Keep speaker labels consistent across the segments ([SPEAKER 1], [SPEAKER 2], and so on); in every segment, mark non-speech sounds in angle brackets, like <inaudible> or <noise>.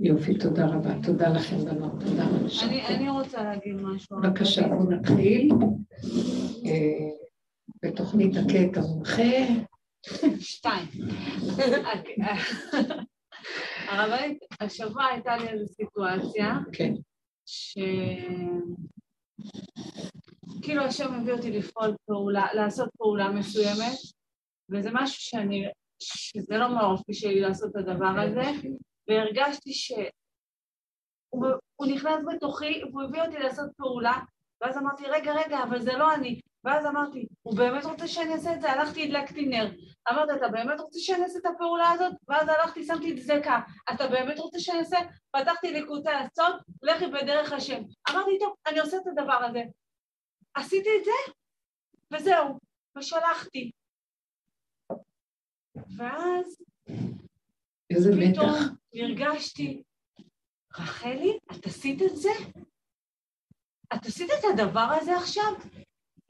[SPEAKER 1] יופי, תודה רבה. תודה לכם, בנות. תודה
[SPEAKER 2] רבה. אני רוצה להגיד משהו.
[SPEAKER 1] בבקשה, בואו נתחיל. אה, בתוכנית הקטע המומחה.
[SPEAKER 2] שתיים. הרבנית, השבוע הייתה לי איזו סיטואציה.
[SPEAKER 1] כן.
[SPEAKER 2] ש... כאילו השם מביא אותי לפעול פעולה, לעשות פעולה מסוימת, וזה משהו שאני, שזה לא מהאופי שלי לעשות את הדבר הזה, והרגשתי שהוא נכנס בתוכי והוא הביא אותי לעשות פעולה, ואז אמרתי, רגע, רגע, אבל זה לא אני. ואז אמרתי, הוא באמת רוצה שאני אעשה את זה? הלכתי, הדלקתי נר. אמרתי, אתה באמת רוצה שאני אעשה את הפעולה הזאת? ואז הלכתי, שמתי דזקה. אתה באמת רוצה שאני אעשה? פתחתי ליקוטי עצות, לכי בדרך השם. אמרתי, טוב, אני עושה את הדבר הזה. עשיתי את זה, וזהו, ושלחתי. ואז
[SPEAKER 1] איזה
[SPEAKER 2] פתאום מתח. הרגשתי, רחלי, את עשית את זה? את עשית את הדבר הזה עכשיו?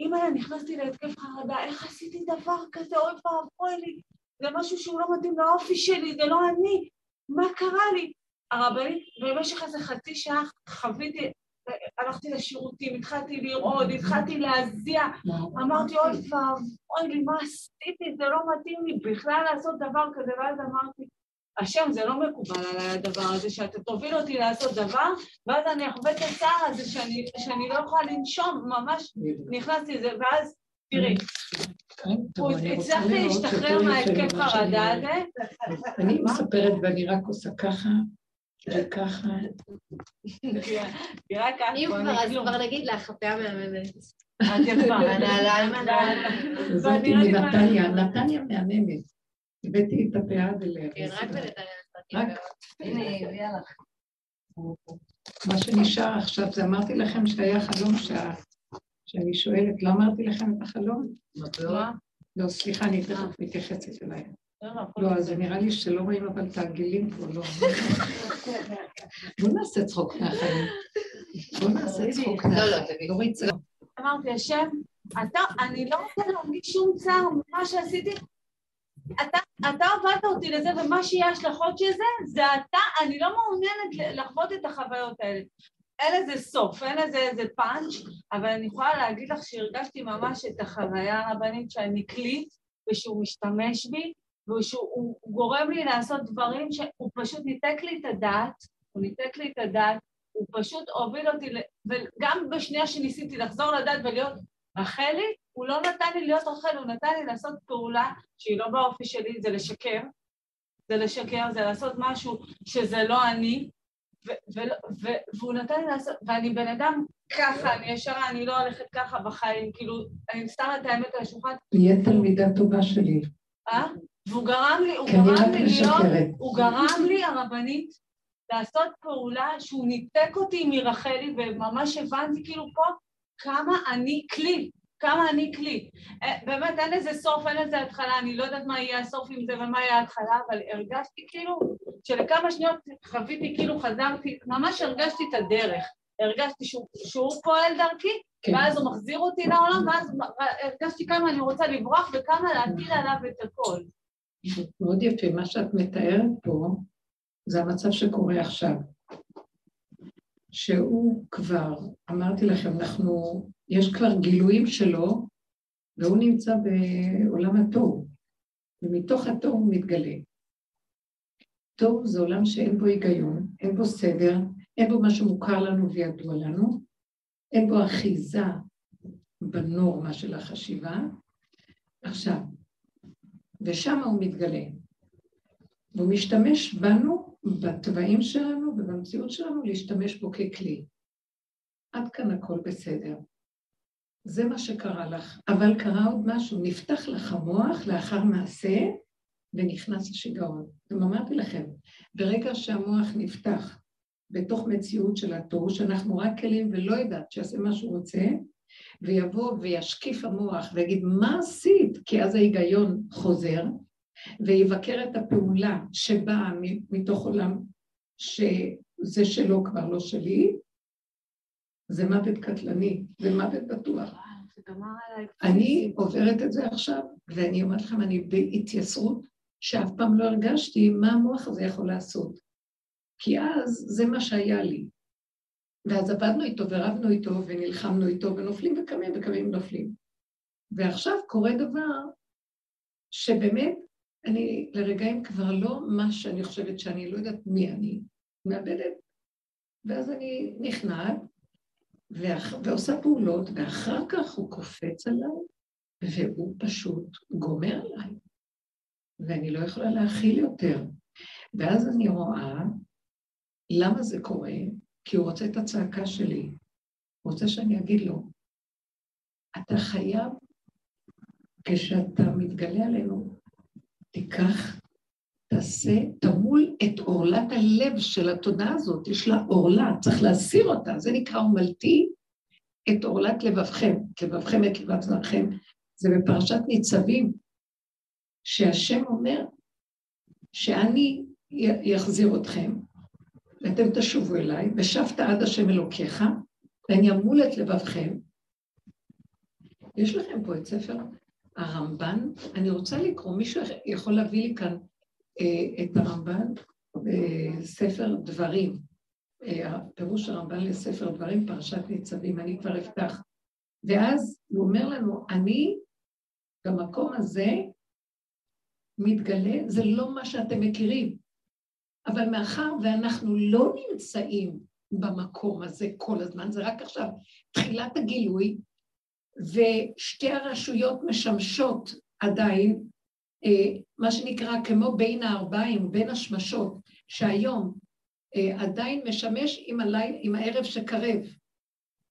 [SPEAKER 2] אימא'לה, נכנסתי להתקף חרדה, איך עשיתי דבר כזה, אוי ואבוי לי, זה משהו שהוא לא מתאים לאופי שלי, זה לא אני, מה קרה לי? הרבנית, במשך איזה חצי שעה חוויתי, הלכתי לשירותים, התחלתי לרעוד, התחלתי להזיע, אמרתי, אוי ואבוי לי, מה עשיתי, זה לא מתאים לי בכלל לעשות דבר כזה, ואז אמרתי, השם, זה לא מקובל עליי הדבר הזה, שאתה תוביל אותי לעשות דבר, ואז אני אחווה את הצער הזה שאני, שאני לא יכולה לנשום, ממש נכנסתי לזה, ואז תראי, הצלחתי להשתחרר מההתקף חרדה הזה.
[SPEAKER 1] אני מספרת ואני רק עושה ככה, וככה.
[SPEAKER 3] אם כבר, אז כבר נגיד לך, הפה מהממת.
[SPEAKER 2] את יפה. <laughs>
[SPEAKER 3] הנעליים,
[SPEAKER 1] זאתי מנתניה, נתניה מהממת. הבאתי את הפאה ולאה.
[SPEAKER 3] כן, רק
[SPEAKER 1] בנתניה. הנה, הביאה לך. מה שנשאר עכשיו זה אמרתי לכם שהיה חלום שאני שואלת, לא אמרתי לכם את החלום?
[SPEAKER 2] מדוע?
[SPEAKER 1] לא, סליחה, אני תכף מתייחסת אליי. לא, אז זה נראה לי שלא רואים אבל את העגילים פה, לא. בואו נעשה צחוק מהחיים. בואו נעשה צחוק מהחיים. לא, לא, לא ריצה.
[SPEAKER 2] אמרתי, השם, אני לא רוצה להרגיש שום צער ממה שעשיתי, אתה, אתה הובלת אותי לזה, ומה שיהיה ההשלכות של זה, זה אתה, אני לא מעוניינת לחוות את החוויות האלה. אין לזה סוף, אין לזה איזה פאנץ', אבל אני יכולה להגיד לך שהרגשתי ממש את החוויה הרבנית שאני כלי, ושהוא משתמש בי, ושהוא גורם לי לעשות דברים שהוא פשוט ניתק לי את הדעת, הוא ניתק לי את הדעת, הוא פשוט הוביל אותי, וגם בשנייה שניסיתי לחזור לדעת ולהיות רחלי, הוא לא נתן לי להיות רחל, הוא נתן לי לעשות פעולה שהיא לא באופי שלי, זה לשקר, זה לשקר, זה לעשות משהו שזה לא אני, והוא נתן לי לעשות, ואני בן אדם ככה, אני ישרה, אני לא הולכת ככה בחיים, כאילו, אני שם את האמת על השולחן.
[SPEAKER 1] נהיה תלמידה טובה שלי.
[SPEAKER 2] אה? והוא גרם לי, הוא גרם לי להיות, הוא גרם לי, הרבנית, לעשות פעולה שהוא ניתק אותי מרחלי, וממש הבנתי כאילו פה כמה אני כלי, כמה אני כלי. אה, באמת אין לזה סוף, אין לזה התחלה, אני לא יודעת מה יהיה הסוף עם זה ומה יהיה ההתחלה, אבל הרגשתי כאילו שלכמה שניות חוויתי, כאילו חזרתי, ממש הרגשתי את הדרך. הרגשתי שהוא, שהוא פועל דרכי, כן. ואז הוא מחזיר אותי לעולם, ואז הרגשתי כמה אני רוצה לברוח וכמה להטיל עליו את הכל.
[SPEAKER 1] מאוד יפה, מה שאת מתארת פה זה המצב שקורה עכשיו. שהוא כבר, אמרתי לכם, אנחנו, יש כבר גילויים שלו, והוא נמצא בעולם התוהו, ומתוך התוהו הוא מתגלה. תוהו זה עולם שאין בו היגיון, אין בו סדר, אין בו מה שמוכר לנו וידוע לנו, אין בו אחיזה בנורמה של החשיבה. עכשיו, ושם הוא מתגלה. והוא משתמש בנו בתוואים שלנו ובמציאות שלנו להשתמש בו ככלי. עד כאן הכל בסדר. זה מה שקרה לך. אבל קרה עוד משהו, נפתח לך המוח לאחר מעשה ונכנס השיגעון. גם אמרתי לכם, ברגע שהמוח נפתח בתוך מציאות של התור, שאנחנו רק כלים ולא יודעת שיעשה מה שהוא רוצה, ויבוא וישקיף המוח ויגיד, מה עשית? כי אז ההיגיון חוזר, ויבקר את הפעולה שבאה מתוך עולם שזה שלו כבר לא שלי, זה מוות קטלני, זה מוות בטוח. אני עוברת את זה עכשיו, ואני אומרת לכם, אני בהתייסרות שאף פעם לא הרגשתי מה המוח הזה יכול לעשות. כי אז זה מה שהיה לי. ואז עבדנו איתו ורבנו איתו ונלחמנו איתו ונופלים וקמים וקמים ונופלים. ועכשיו קורה דבר שבאמת אני לרגעים כבר לא מה שאני חושבת שאני לא יודעת מי אני, מאבדת. ואז אני נכנעת ואח... ועושה פעולות, ואחר כך הוא קופץ עליי, והוא פשוט גומר עליי. ואני לא יכולה להכיל יותר. ואז אני רואה למה זה קורה, כי הוא רוצה את הצעקה שלי. הוא רוצה שאני אגיד לו, אתה חייב, כשאתה מתגלה עלינו, תיקח, תעשה, תמול את עורלת הלב של התודעה הזאת, יש לה עורלה, צריך להסיר אותה, זה נקרא אומלתי את עורלת לבבכם, לבבכם את לבב זרעכם, זה בפרשת ניצבים, שהשם אומר שאני אחזיר אתכם, ואתם תשובו אליי, ושבת עד השם אלוקיך, ואני אמול את לבבכם. יש לכם פה את ספר הרמב"ן, אני רוצה לקרוא, מישהו יכול להביא לי כאן אה, את הרמב"ן, אה, ספר דברים, אה, פירוש הרמב"ן לספר דברים, פרשת ניצבים, אני כבר אפתח. ואז הוא אומר לנו, אני במקום הזה מתגלה, זה לא מה שאתם מכירים. אבל מאחר ואנחנו לא נמצאים במקום הזה כל הזמן, זה רק עכשיו תחילת הגילוי, ושתי הרשויות משמשות עדיין, אה, מה שנקרא כמו בין הארבעים, בין השמשות, שהיום אה, עדיין משמש עם, הליל, עם הערב שקרב,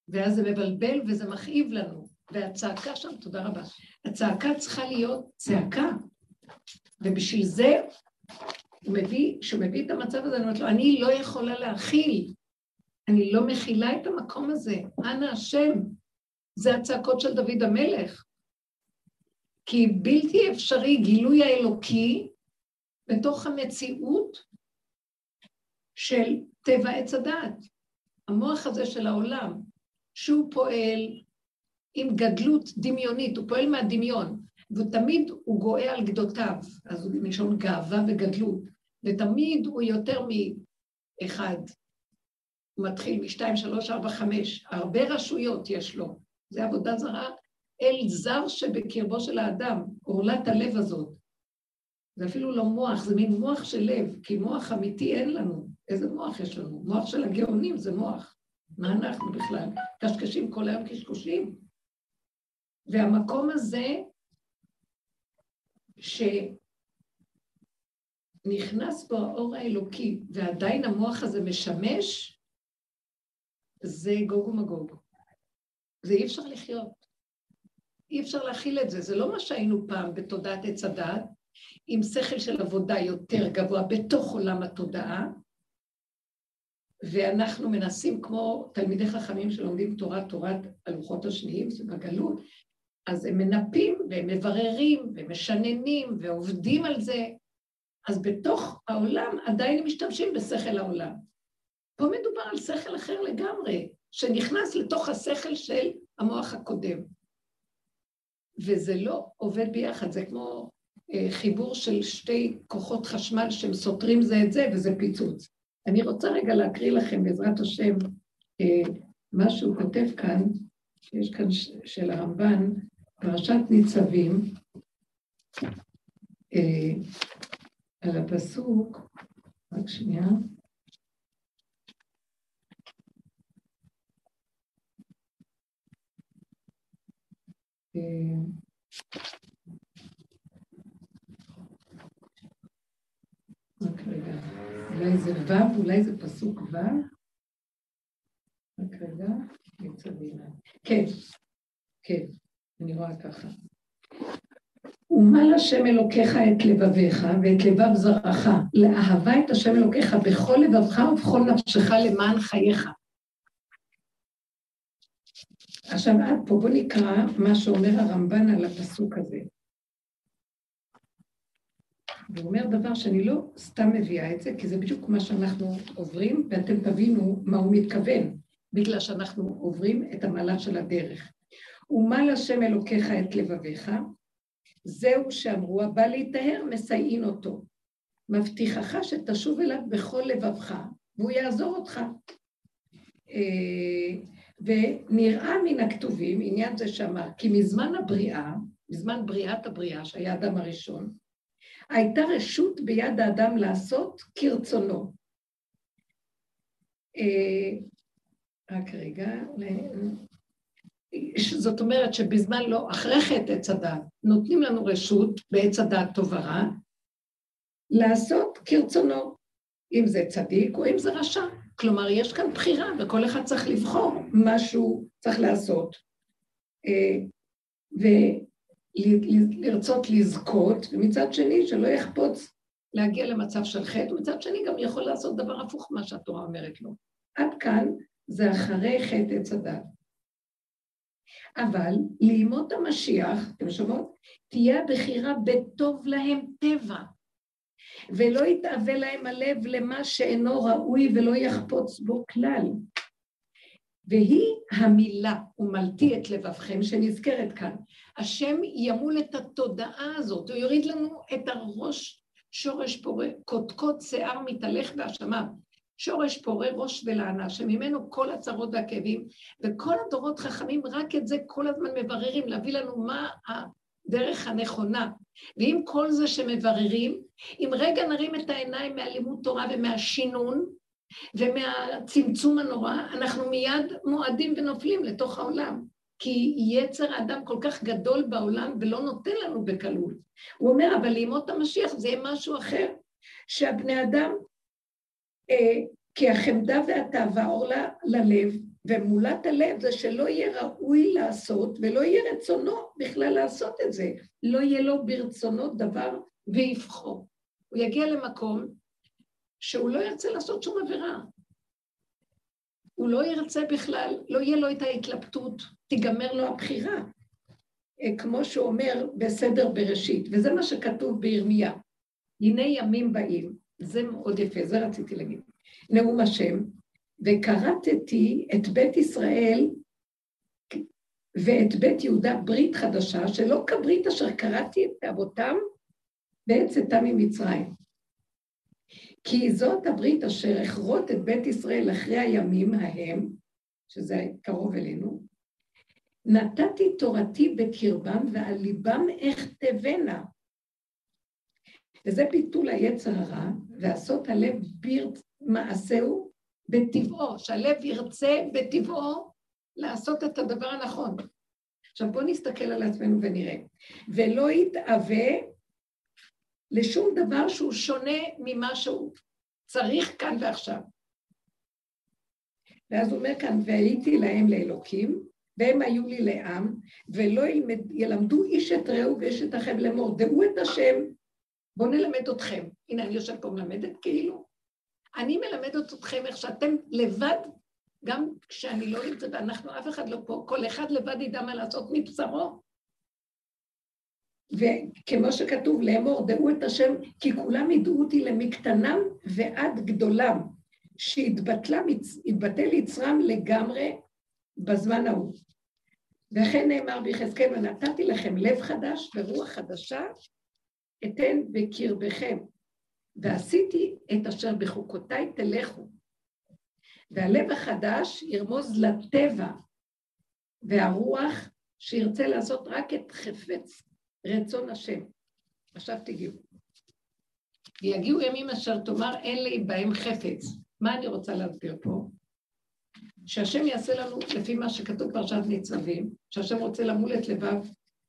[SPEAKER 1] ואז זה מבלבל וזה מכאיב לנו, והצעקה שם, תודה רבה, הצעקה צריכה להיות צעקה, ובשביל זה הוא מביא, כשהוא מביא את המצב הזה, אני אומרת לו, אני לא יכולה להכיל, אני לא מכילה את המקום הזה, אנא השם, זה הצעקות של דוד המלך. כי בלתי אפשרי גילוי האלוקי בתוך המציאות של טבע עץ הדעת, המוח הזה של העולם, שהוא פועל עם גדלות דמיונית, הוא פועל מהדמיון, ותמיד הוא גואה על גדותיו, אז הוא מלשון גאווה וגדלות, ותמיד הוא יותר מאחד. הוא מתחיל משתיים, שלוש, ארבע, חמש, הרבה רשויות יש לו, זה עבודה זרה, אל זר שבקרבו של האדם, עורלת הלב הזאת. זה אפילו לא מוח, זה מין מוח של לב, כי מוח אמיתי אין לנו. איזה מוח יש לנו? מוח של הגאונים זה מוח. מה אנחנו בכלל? קשקשים כל היום קשקושים. והמקום הזה, שנכנס בו האור האלוקי, ועדיין המוח הזה משמש, זה גוג ומגוג. זה אי אפשר לחיות. אי אפשר להכיל את זה. זה לא מה שהיינו פעם בתודעת עץ הדעת, עם שכל של עבודה יותר גבוה בתוך עולם התודעה, ואנחנו מנסים כמו תלמידי חכמים שלומדים תורה, תורת הלוחות השניים, זה בגלות, אז הם מנפים והם מבררים ומשננים ועובדים על זה, אז בתוך העולם עדיין משתמשים בשכל העולם. פה מדובר על שכל אחר לגמרי, שנכנס לתוך השכל של המוח הקודם. וזה לא עובד ביחד, זה כמו אה, חיבור של שתי כוחות חשמל שהם סותרים זה את זה, וזה פיצוץ. אני רוצה רגע להקריא לכם, בעזרת השם, אה, מה שהוא כותב כאן, שיש כאן של הרמב"ן, פרשת ניצבים, אה, על הפסוק, רק שנייה, אה, רק רגע, אולי זה ו', אולי זה פסוק ו', רק רגע, כן, כן, אני רואה ככה. ומל השם אלוקיך את לבביך ואת לבב זרעך, לאהבה את השם אלוקיך בכל לבבך ובכל נפשך למען חייך. עכשיו עד פה בוא נקרא מה שאומר הרמב"ן על הפסוק הזה. הוא אומר דבר שאני לא סתם מביאה את זה, כי זה בדיוק מה שאנחנו עוברים, ואתם תבינו מה הוא מתכוון, בגלל שאנחנו עוברים את המהלך של הדרך. ומל השם אלוקיך את לבביך, זהו שאמרו, הבא להיטהר, מסייעין אותו. מבטיחך שתשוב אליו בכל לבבך, והוא יעזור אותך. אה, ונראה מן הכתובים, עניין זה שאמר, כי מזמן הבריאה, בזמן בריאת הבריאה, שהיה האדם הראשון, הייתה רשות ביד האדם לעשות כרצונו. אה, רק רגע, זאת אומרת שבזמן לא, אחרי חטא עץ הדת, נותנים לנו רשות בעץ הדת טוב ורע, לעשות כרצונו, אם זה צדיק או אם זה רשע. כלומר, יש כאן בחירה, וכל אחד צריך לבחור מה שהוא צריך לעשות. אה, ולרצות לזכות, ומצד שני, שלא יחפוץ להגיע למצב של חטא, ומצד שני גם יכול לעשות דבר הפוך ממה שהתורה אומרת לו. עד כאן זה אחרי חטא עץ הדת. אבל לימות המשיח, אתם שומעות? תהיה הבחירה בטוב להם טבע, ולא יתאווה להם הלב למה שאינו ראוי ולא יחפוץ בו כלל. והיא המילה, ומלתי את לבבכם, שנזכרת כאן. השם ימול את התודעה הזאת, הוא יוריד לנו את הראש, שורש פורה, קודקוד שיער מתהלך בהאשמה. שורש פורה ראש ולענה, שממנו כל הצרות והכאבים, וכל הדורות חכמים רק את זה כל הזמן מבררים, להביא לנו מה הדרך הנכונה. ועם כל זה שמבררים, אם רגע נרים את העיניים מהלימוד תורה ומהשינון, ומהצמצום הנורא, אנחנו מיד מועדים ונופלים לתוך העולם. כי יצר האדם כל כך גדול בעולם ולא נותן לנו בקלות. הוא אומר, אבל לימות המשיח זה יהיה משהו אחר, שהבני אדם אה, כי החמדה והתאווה אור ללב, ומולת הלב זה שלא יהיה ראוי לעשות ולא יהיה רצונו בכלל לעשות את זה. לא יהיה לו ברצונו דבר ויבחור. הוא יגיע למקום שהוא לא ירצה לעשות שום עבירה. הוא לא ירצה בכלל, לא יהיה לו את ההתלבטות, תיגמר לו הבחירה. אה, כמו שהוא אומר בסדר בראשית, וזה מה שכתוב בירמיה. הנה ימים באים, זה מאוד יפה, זה רציתי להגיד. נאום השם, וכרתתי את בית ישראל ואת בית יהודה ברית חדשה, שלא כברית אשר קראתי את אבותם בעת צאתם ממצרים. כי זאת הברית אשר אכרות את בית ישראל אחרי הימים ההם, שזה קרוב אלינו, נתתי תורתי בקרבם ועל ליבם אכתבנה. וזה ביטול היצר הרע, ועשות הלב ברית מעשהו בטבעו, שהלב ירצה בטבעו לעשות את הדבר הנכון. עכשיו בואו נסתכל על עצמנו ונראה. ולא יתאווה לשום דבר שהוא שונה ממה שהוא צריך כאן ועכשיו. ואז הוא אומר כאן, והייתי להם לאלוקים, והם היו לי לעם, ולא ילמד, ילמדו איש את רעהו ואיש את אחיו לאמור, דעו את השם, בואו נלמד אתכם. הנה, אני יושב פה ומלמדת כאילו. אני מלמדת אתכם איך שאתם לבד, גם כשאני לא נמצאת, ואנחנו, אף אחד לא פה, כל אחד לבד ידע מה לעשות מבשרו. וכמו שכתוב, לאמור, דעו את השם, כי כולם ידעו אותי למקטנם ועד גדולם, שהתבטל יצרם לגמרי בזמן ההוא. וכן נאמר ביחזקאל, ונתתי לכם לב חדש ורוח חדשה, אתן בקרבכם, ועשיתי את אשר בחוקותיי תלכו. והלב החדש ירמוז לטבע, והרוח שירצה לעשות רק את חפץ רצון השם. עכשיו תגיעו. ויגיעו ימים אשר תאמר אין לי בהם חפץ. מה אני רוצה להסביר פה? שהשם יעשה לנו, לפי מה שכתוב בפרשת ניצבים, שהשם רוצה למול את לבב.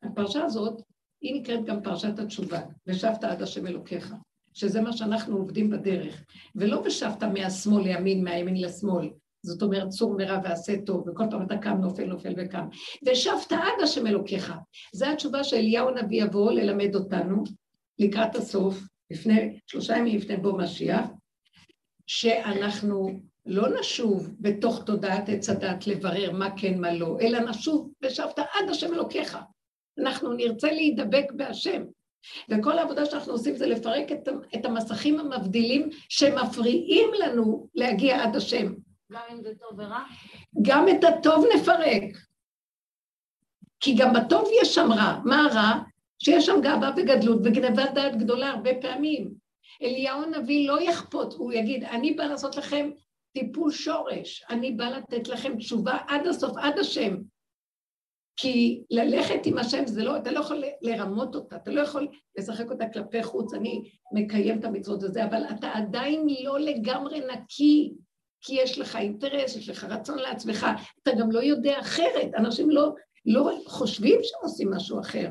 [SPEAKER 1] הפרשה הזאת, היא נקראת גם פרשת התשובה, ושבת עד השם אלוקיך. שזה מה שאנחנו עובדים בדרך. ולא ושבת מהשמאל לימין, מהימין לשמאל. זאת אומרת, צור מרע ועשה טוב, וכל פעם אתה קם, נופל, נופל וקם. ושבת עד השם אלוקיך. זו התשובה שאליהו הנביא יבוא ללמד אותנו לקראת הסוף, לפני, שלושה ימים לפני בוא משיח, שאנחנו לא נשוב בתוך תודעת עץ הדת לברר מה כן, מה לא, אלא נשוב ושבת עד השם אלוקיך. אנחנו נרצה להידבק בהשם. וכל העבודה שאנחנו עושים זה לפרק את, את המסכים המבדילים שמפריעים לנו להגיע עד השם.
[SPEAKER 2] גם אם זה טוב ורע?
[SPEAKER 1] גם את הטוב נפרק. כי גם בטוב יש שם רע. מה הרע? שיש שם גאווה וגדלות וגנבת דעת גדולה הרבה פעמים. אליהו הנביא לא יחפוט, הוא יגיד, אני בא לעשות לכם טיפול שורש, אני בא לתת לכם תשובה עד הסוף, עד השם. כי ללכת עם השם זה לא, אתה לא יכול לרמות אותה, אתה לא יכול לשחק אותה כלפי חוץ, אני מקיים את המצוות הזה, אבל אתה עדיין לא לגמרי נקי, כי יש לך אינטרס, יש לך רצון לעצמך, אתה גם לא יודע אחרת, אנשים לא, לא חושבים שהם עושים משהו אחר.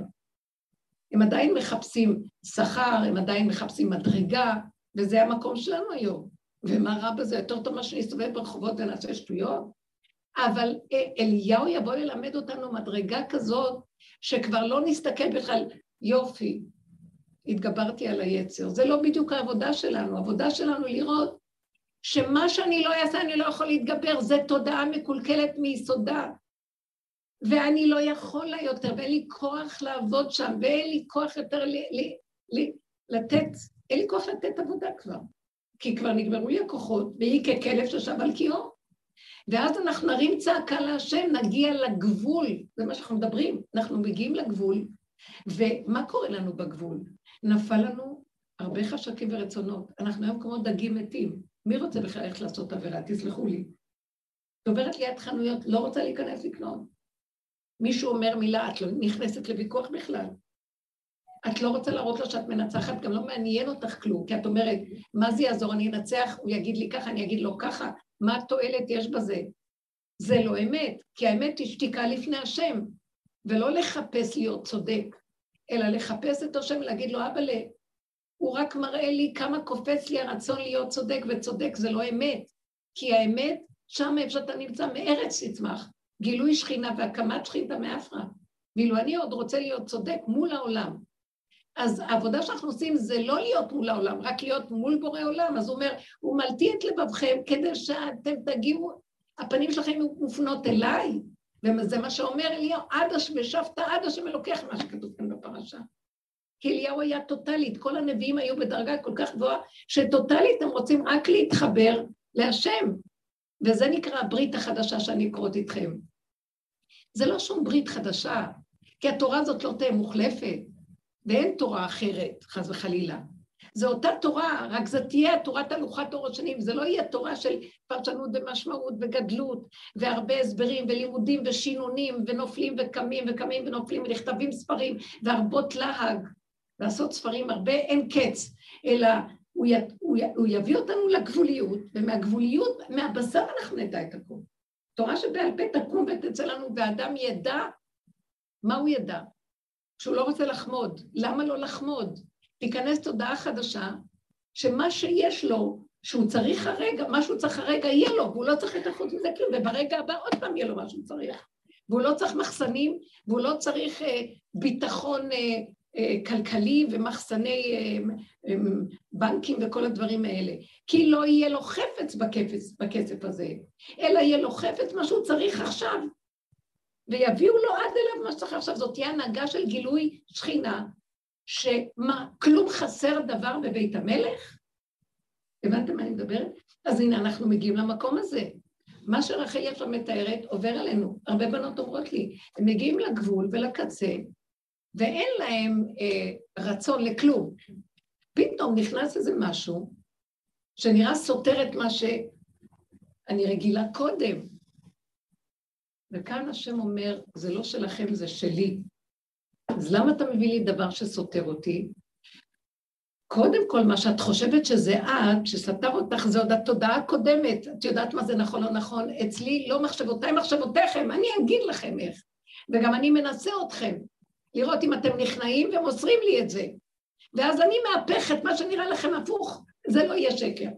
[SPEAKER 1] הם עדיין מחפשים שכר, הם עדיין מחפשים מדרגה, וזה המקום שלנו היום. ומה רע בזה? יותר טוב מה שנסתובב ברחובות ונעשה שטויות? אבל אליהו יבוא ללמד אותנו מדרגה כזאת, שכבר לא נסתכל בכלל, יופי, התגברתי על היצר. זה לא בדיוק העבודה שלנו, העבודה שלנו לראות שמה שאני לא אעשה אני לא יכול להתגבר, זה תודעה מקולקלת מיסודה. ואני לא יכול לה יותר, ואין לי כוח לעבוד שם, ואין לי כוח יותר ל, ל, ל, לתת, אין לי כוח לתת עבודה כבר. כי כבר נגמרו לי הכוחות, והיא ככלב ששב על קיאו. ואז אנחנו נרים צעקה להשם, נגיע לגבול, זה מה שאנחנו מדברים, אנחנו מגיעים לגבול, ומה קורה לנו בגבול? נפל לנו הרבה חשקים ורצונות, אנחנו היום כמו דגים מתים, מי רוצה בכלל ללכת לעשות עבירה? תסלחו לי. דוברת ליד חנויות, לא רוצה להיכנס לקנות. מישהו אומר מילה, את לא נכנסת לוויכוח בכלל. את לא רוצה להראות לו שאת מנצחת, גם לא מעניין אותך כלום, כי את אומרת, מה זה יעזור, אני אנצח, הוא יגיד לי ככה, אני אגיד לו ככה, מה התועלת יש בזה? זה לא אמת, כי האמת היא שתיקה לפני השם, ולא לחפש להיות צודק, אלא לחפש את השם ולהגיד לו, אבאלה, הוא רק מראה לי כמה קופץ לי הרצון להיות צודק, וצודק זה לא אמת, כי האמת, שם איפה שאתה נמצא, מארץ תצמח, גילוי שכינה והקמת שכינתה מאפרה. ואילו אני עוד רוצה להיות צודק מול העולם, אז העבודה שאנחנו עושים זה לא להיות מול העולם, רק להיות מול בורא עולם. אז הוא אומר, הוא מלטי את לבבכם כדי שאתם תגיעו, הפנים שלכם מופנות אליי, וזה מה שאומר אליהו, עד השם, ושבת עד השם אלוקיך, מה שכתוב כאן בפרשה. כי אליהו היה טוטאלית, כל הנביאים היו בדרגה כל כך גבוהה, שטוטאלית הם רוצים רק להתחבר להשם. וזה נקרא הברית החדשה שאני אקרות איתכם. זה לא שום ברית חדשה, כי התורה הזאת לא תהיה מוחלפת. ואין תורה אחרת, חס וחלילה. זו אותה תורה, רק זה תהיה תורת הלוכת אור השנים, זה לא יהיה תורה של פרשנות ומשמעות וגדלות, והרבה הסברים ולימודים ושינונים, ונופלים וקמים וקמים ונופלים, ונכתבים ספרים, והרבות להג, לעשות ספרים הרבה אין קץ, אלא הוא, י, הוא, י, הוא יביא אותנו לגבוליות, ומהגבוליות, מהבשר אנחנו נדע את הכול. תורה שבעל פה תקום ותצא לנו, ואדם ידע מה הוא ידע. שהוא לא רוצה לחמוד. למה לא לחמוד? תיכנס תודעה חדשה, שמה שיש לו, שהוא צריך הרגע, מה שהוא צריך הרגע יהיה לו, והוא לא צריך יותר חוץ מזה כלום, וברגע הבא עוד פעם יהיה לו מה שהוא צריך. והוא לא צריך מחסנים, והוא לא צריך אה, ביטחון אה, אה, כלכלי ומחסני אה, אה, בנקים וכל הדברים האלה. כי לא יהיה לו חפץ בכסף, בכסף הזה, אלא יהיה לו חפץ מה שהוא צריך עכשיו. ויביאו לו עד אליו מה שצריך עכשיו. זאת תהיה הנהגה של גילוי שכינה, שמה, כלום חסר דבר בבית המלך? הבנתם מה אני מדברת? אז הנה, אנחנו מגיעים למקום הזה. מה שרחל יפה מתארת עובר עלינו. הרבה בנות אומרות לי, הם מגיעים לגבול ולקצה, ואין להם אה, רצון לכלום. פתאום נכנס איזה משהו שנראה סותר את מה שאני רגילה קודם. וכאן השם אומר, זה לא שלכם, זה שלי. אז למה אתה מביא לי דבר שסותר אותי? קודם כל, מה שאת חושבת שזה את, שסתר אותך, זה עוד התודעה הקודמת. את יודעת מה זה נכון או לא נכון? אצלי לא מחשבותיי, מחשבותיכם, אני אגיד לכם איך. וגם אני מנסה אתכם, לראות אם אתם נכנעים ומוסרים לי את זה. ואז אני מהפך את מה שנראה לכם הפוך, זה לא יהיה שקר.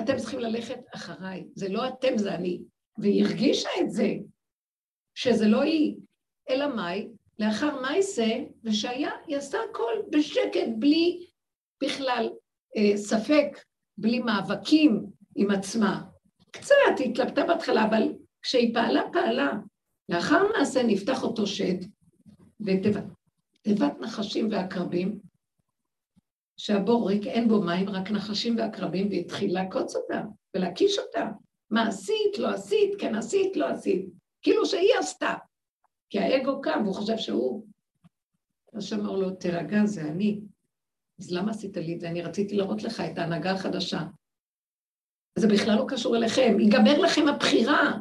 [SPEAKER 1] אתם צריכים ללכת אחריי, זה לא אתם, זה אני. והיא הרגישה את זה, שזה לא היא, אלא מאי, לאחר מייסה, ושהיה, היא עשתה הכל בשקט, בלי בכלל אה, ספק, בלי מאבקים עם עצמה. קצת התלבטה בהתחלה, אבל כשהיא פעלה, פעלה. לאחר מעשה נפתח אותו שד, ותיבת נחשים ועקרבים, שהבור ריק, אין בו מים, רק נחשים ועקרבים, והתחיל לעקוץ אותה ולהקיש אותה. מה עשית, לא עשית, כן עשית, לא עשית. כאילו שהיא עשתה. כי האגו קם והוא חושב שהוא. אז שאמר לו, תירגע, זה אני. אז למה עשית לי את זה? אני רציתי להראות לך את ההנהגה החדשה. זה בכלל לא קשור אליכם, ייגמר לכם הבחירה.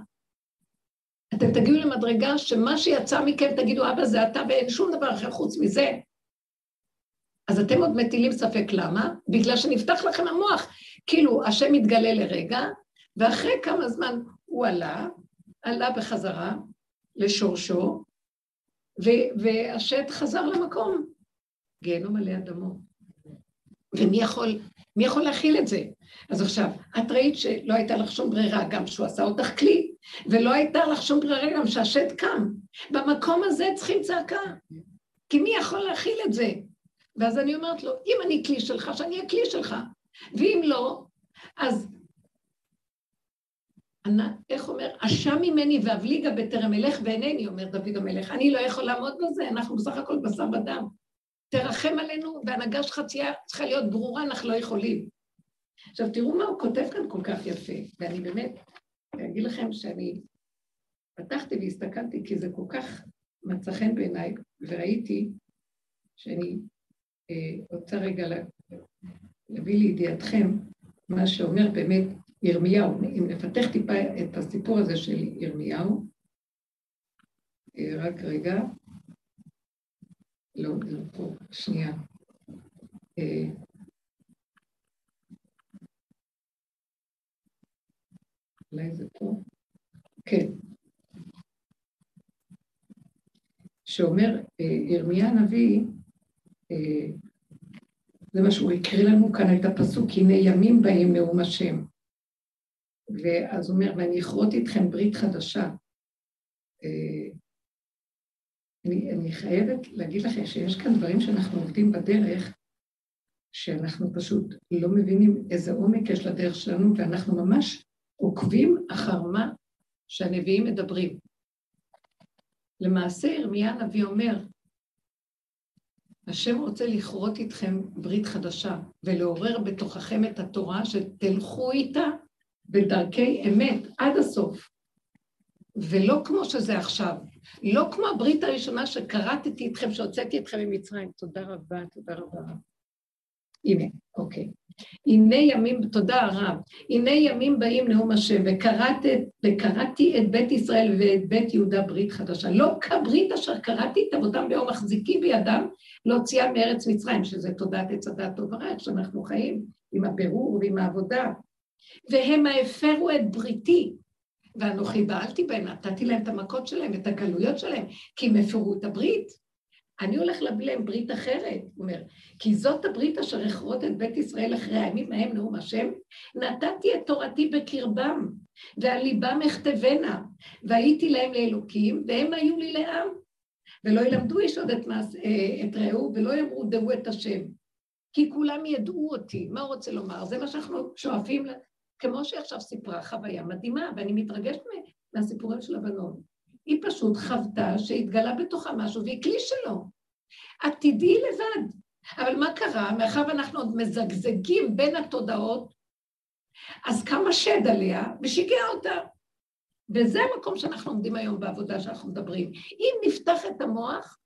[SPEAKER 1] אתם תגיעו למדרגה שמה שיצא מכם תגידו, אבא זה אתה ואין שום דבר אחר חוץ מזה. אז אתם עוד מטילים ספק למה? בגלל שנפתח לכם המוח. כאילו, השם מתגלה לרגע, ואחרי כמה זמן הוא עלה, עלה בחזרה לשורשו, והשד חזר למקום. גיהנום עלי אדמו. ומי יכול, מי יכול להכיל את זה? אז עכשיו, את ראית שלא הייתה לך שום ברירה, גם שהוא עשה אותך כלי, ולא הייתה לך שום ברירה גם שהשד קם. במקום הזה צריכים צעקה, כי מי יכול להכיל את זה? ואז אני אומרת לו, אם אני כלי שלך, שאני אהיה כלי שלך, ואם לא, אז איך אומר, אשם ממני ואבליגה בטרם אלך ואינני, אומר דוד המלך, אני לא יכול לעמוד בזה, אנחנו בסך הכל בשר ודם. תרחם עלינו, והנהגה שלך צריכה להיות ברורה, אנחנו לא יכולים. עכשיו, תראו מה הוא כותב כאן כל כך יפה, ואני באמת, אגיד לכם שאני פתחתי והסתכלתי, כי זה כל כך מצא חן בעיניי, וראיתי שאני אה, רוצה רגע להביא לידיעתכם מה שאומר באמת ירמיהו. אם נפתח טיפה את הסיפור הזה של ירמיהו, אה, רק רגע, לא, לא פה, שנייה. אה, אולי זה פה? כן. שאומר ירמיה הנביא, אה, זה מה שהוא הקריא לנו כאן את הפסוק, הנה ימים באים נאום השם. ואז הוא אומר, ואני אכרות איתכם ברית חדשה. אה, אני, אני חייבת להגיד לכם שיש כאן דברים שאנחנו עובדים בדרך, שאנחנו פשוט לא מבינים איזה עומק יש לדרך שלנו, ואנחנו ממש עוקבים אחר מה שהנביאים מדברים. למעשה ירמיה הנביא אומר, השם רוצה לכרות איתכם ברית חדשה ולעורר בתוככם את התורה שתלכו איתה בדרכי אמת עד הסוף. ולא כמו שזה עכשיו, לא כמו הברית הראשונה שכרתתי אתכם, שהוצאתי אתכם ממצרים. תודה רבה, תודה רבה. הנה, אוקיי. הנה ימים, תודה רב, הנה ימים באים נאום השם, וקראתי את בית ישראל ואת בית יהודה ברית חדשה. לא כברית אשר קראתי את אבותם ביום מחזיקי בידם, להוציאה מארץ מצרים, שזה תודעת עץ הדת טוב ורע, איך שאנחנו חיים, עם הבירור ועם העבודה. והם הפרו את בריתי, ואנוכי בעלתי בהם, נתתי להם את המכות שלהם, את הגלויות שלהם, כי הם הפרו את הברית. אני הולך להביא להם ברית אחרת, הוא אומר, כי זאת הברית אשר אכרות את בית ישראל אחרי הימים ההם נאום השם, נתתי את תורתי בקרבם, ועל ליבם אכתבנה, והייתי להם לאלוקים, והם היו לי לעם. ולא ילמדו איש עוד את, מס, אה, את רעהו, ולא יאמרו דעו את השם. כי כולם ידעו אותי. מה הוא רוצה לומר? זה מה שאנחנו שואפים, כמו שעכשיו סיפרה חוויה מדהימה, ואני מתרגשת מהסיפורים של הבנות. היא פשוט חוותה שהתגלה בתוכה משהו והיא כלי שלו. את תדעי לבד. אבל מה קרה? מאחר ואנחנו עוד מזגזגים בין התודעות, אז קם השד עליה ושיגע אותה. וזה המקום שאנחנו עומדים היום בעבודה שאנחנו מדברים. אם נפתח את המוח,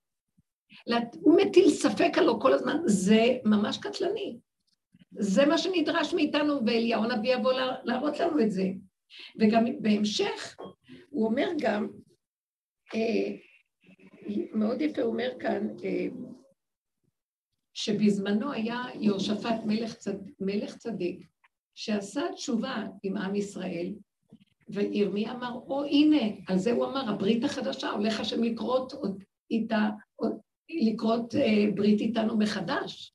[SPEAKER 1] הוא מטיל ספק עלו כל הזמן, זה ממש קטלני. זה מה שנדרש מאיתנו, ואליהו הנביא יבוא להראות לנו את זה. וגם בהמשך, הוא אומר גם, אה, מאוד יפה הוא אומר כאן, אה, שבזמנו היה יהושפט מלך, צד, מלך צדיק, שעשה תשובה עם עם ישראל, וירמי אמר, או הנה, על זה הוא אמר, הברית החדשה, הולך השם לקרות איתה, לקרות אה, ברית איתנו מחדש.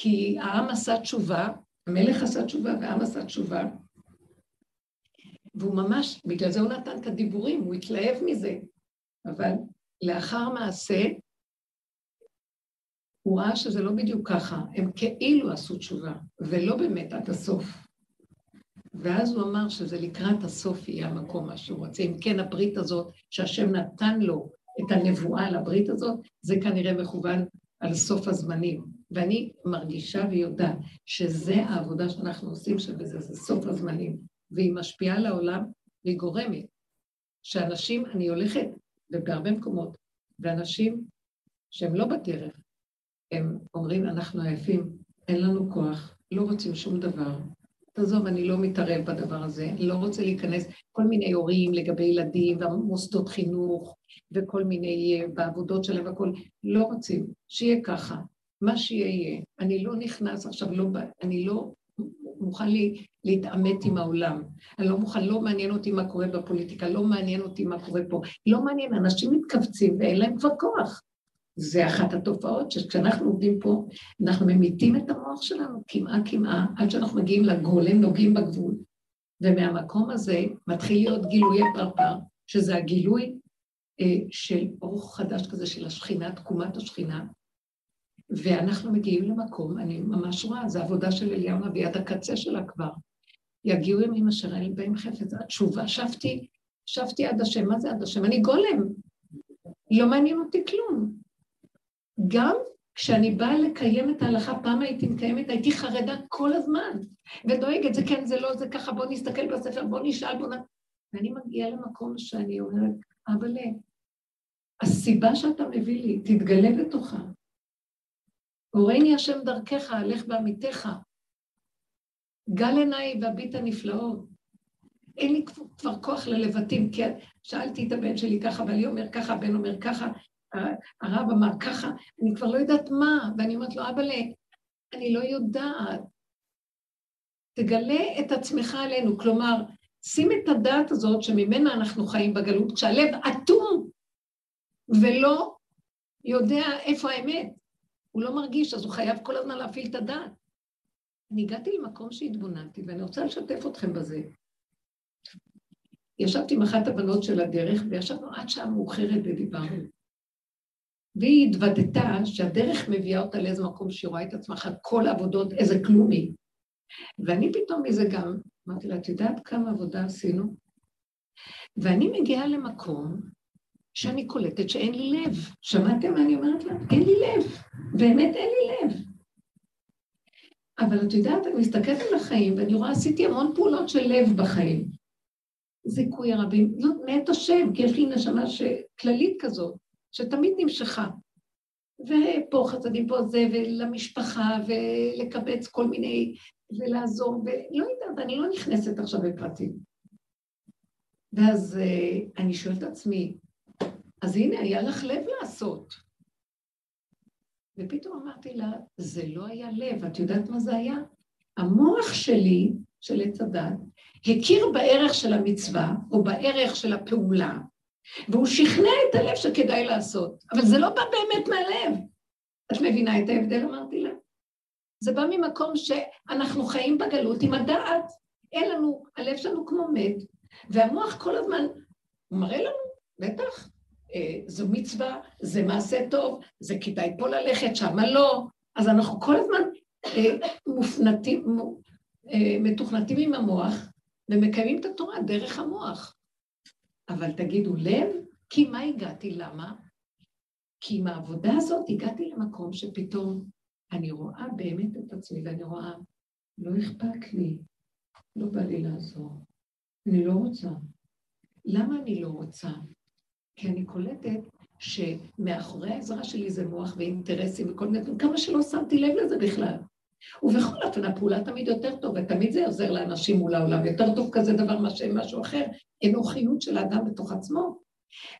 [SPEAKER 1] כי העם עשה תשובה, המלך עשה תשובה והעם עשה תשובה, והוא ממש, בגלל זה הוא נתן את הדיבורים, הוא התלהב מזה. אבל לאחר מעשה, הוא ראה שזה לא בדיוק ככה, הם כאילו עשו תשובה, ולא באמת עד הסוף. ואז הוא אמר שזה לקראת הסוף יהיה המקום מה שהוא רוצה. אם כן, הברית הזאת, שהשם נתן לו את הנבואה לברית הזאת, זה כנראה מכוון על סוף הזמנים. ואני מרגישה ויודעת שזה העבודה שאנחנו עושים, שבזה זה סוף הזמנים. והיא משפיעה על העולם, והיא גורמת שאנשים, אני הולכת, ובהרבה מקומות, ואנשים שהם לא בדרך, הם אומרים, אנחנו עייפים, אין לנו כוח, לא רוצים שום דבר. תעזוב, אני לא מתערב בדבר הזה, אני לא רוצה להיכנס, כל מיני הורים לגבי ילדים ומוסדות חינוך וכל מיני, אה, בעבודות שלהם והכול, לא רוצים, שיהיה ככה, מה שיהיה אני לא נכנס עכשיו, לא, אני לא מוכן לי להתעמת עם העולם. אני לא מוכן, לא מעניין אותי מה קורה בפוליטיקה, לא מעניין אותי מה קורה פה. לא מעניין, אנשים מתכווצים ואין להם כבר כוח. זה אחת התופעות שכשאנחנו עובדים פה, אנחנו ממיתים את המוח שלנו קמעה קמעה, עד שאנחנו מגיעים לגולם, נוגעים בגבול. ומהמקום הזה מתחיל להיות גילויי פרפר, שזה הגילוי אה, של אור חדש כזה של השכינה, תקומת השכינה, ואנחנו מגיעים למקום, אני ממש רואה, זו עבודה של אליהו הנביא עד הקצה שלה כבר. יגיעו ימים אשר אין בהם חפץ. התשובה, שבתי, שבתי עד השם, מה זה עד השם? אני גולם. לא מעניין אותי כלום. גם כשאני באה לקיים את ההלכה, פעם הייתי מקיימת, הייתי חרדה כל הזמן, ודואגת, זה כן, זה לא, זה ככה, בוא נסתכל בספר, בוא נשאל, בוא נ... ואני מגיעה למקום שאני אומרת, אבל הסיבה שאתה מביא לי, תתגלה בתוכה. הורני השם דרכך, הלך בעמיתך. גל עיניי והביט הנפלאות. אין לי כבר כוח ללבטים, כי שאלתי את הבן שלי ככה, ואני אומר ככה, הבן אומר ככה, הרב אמר ככה, אני כבר לא יודעת מה, ואני אומרת לו, אבל אני לא יודעת. תגלה את עצמך עלינו, כלומר, שים את הדעת הזאת שממנה אנחנו חיים בגלות, כשהלב אטום ולא יודע איפה האמת. הוא לא מרגיש, אז הוא חייב כל הזמן להפעיל את הדעת. אני הגעתי למקום שהתבוננתי, ואני רוצה לשתף אתכם בזה. ישבתי עם אחת הבנות של הדרך, וישבנו עד שעה מאוחרת ודיברנו. והיא התוודתה שהדרך מביאה אותה לאיזה מקום שהיא רואה את עצמה כל העבודות, איזה כלום היא. ואני פתאום מזה גם, אמרתי לה, את יודעת כמה עבודה עשינו? ואני מגיעה למקום שאני קולטת שאין לי לב. שמעתם מה אני אומרת לה? אין לי לב. באמת אין לי לב. אבל את יודעת, אני מסתכלת על החיים ואני רואה, עשיתי המון פעולות של לב בחיים. זיכוי הרבים, זאת מאת השם, כי יש לי נשמה כללית כזאת, שתמיד נמשכה. ופה חסדים, פה זה, ולמשפחה, ולקבץ כל מיני, ולעזור, ולא יודעת, אני לא נכנסת עכשיו בפרטים. ואז אה, אני שואלת את עצמי, אז הנה, היה לך לב לעשות. ופתאום אמרתי לה, זה לא היה לב, את יודעת מה זה היה? המוח שלי, של עץ הדת, הכיר בערך של המצווה, או בערך של הפעולה, והוא שכנע את הלב שכדאי לעשות, אבל זה לא בא באמת מהלב. את מבינה את ההבדל, אמרתי לה? זה בא ממקום שאנחנו חיים בגלות עם הדעת, אין לנו, הלב שלנו כמו מת, והמוח כל הזמן, מראה לנו, בטח, זו מצווה, זה מעשה טוב, זה כדאי פה ללכת, שמה לא. אז אנחנו כל הזמן אה, מופנטים, אה, מתוכנתים עם המוח ומקיימים את התורה דרך המוח. אבל תגידו לב, כי מה הגעתי? למה? כי עם העבודה הזאת הגעתי למקום שפתאום אני רואה באמת את עצמי ואני רואה, לא אכפת לי, לא בא לי לעזור, אני לא רוצה. למה אני לא רוצה? כי אני קולטת שמאחורי העזרה שלי זה מוח ואינטרסים וכל מיני, כמה שלא שמתי לב לזה בכלל. ובכל אופן, הפעולה תמיד יותר טוב, ותמיד זה עוזר לאנשים מול העולם. יותר טוב כזה דבר מאשר משהו אחר, אנוכיות של האדם בתוך עצמו.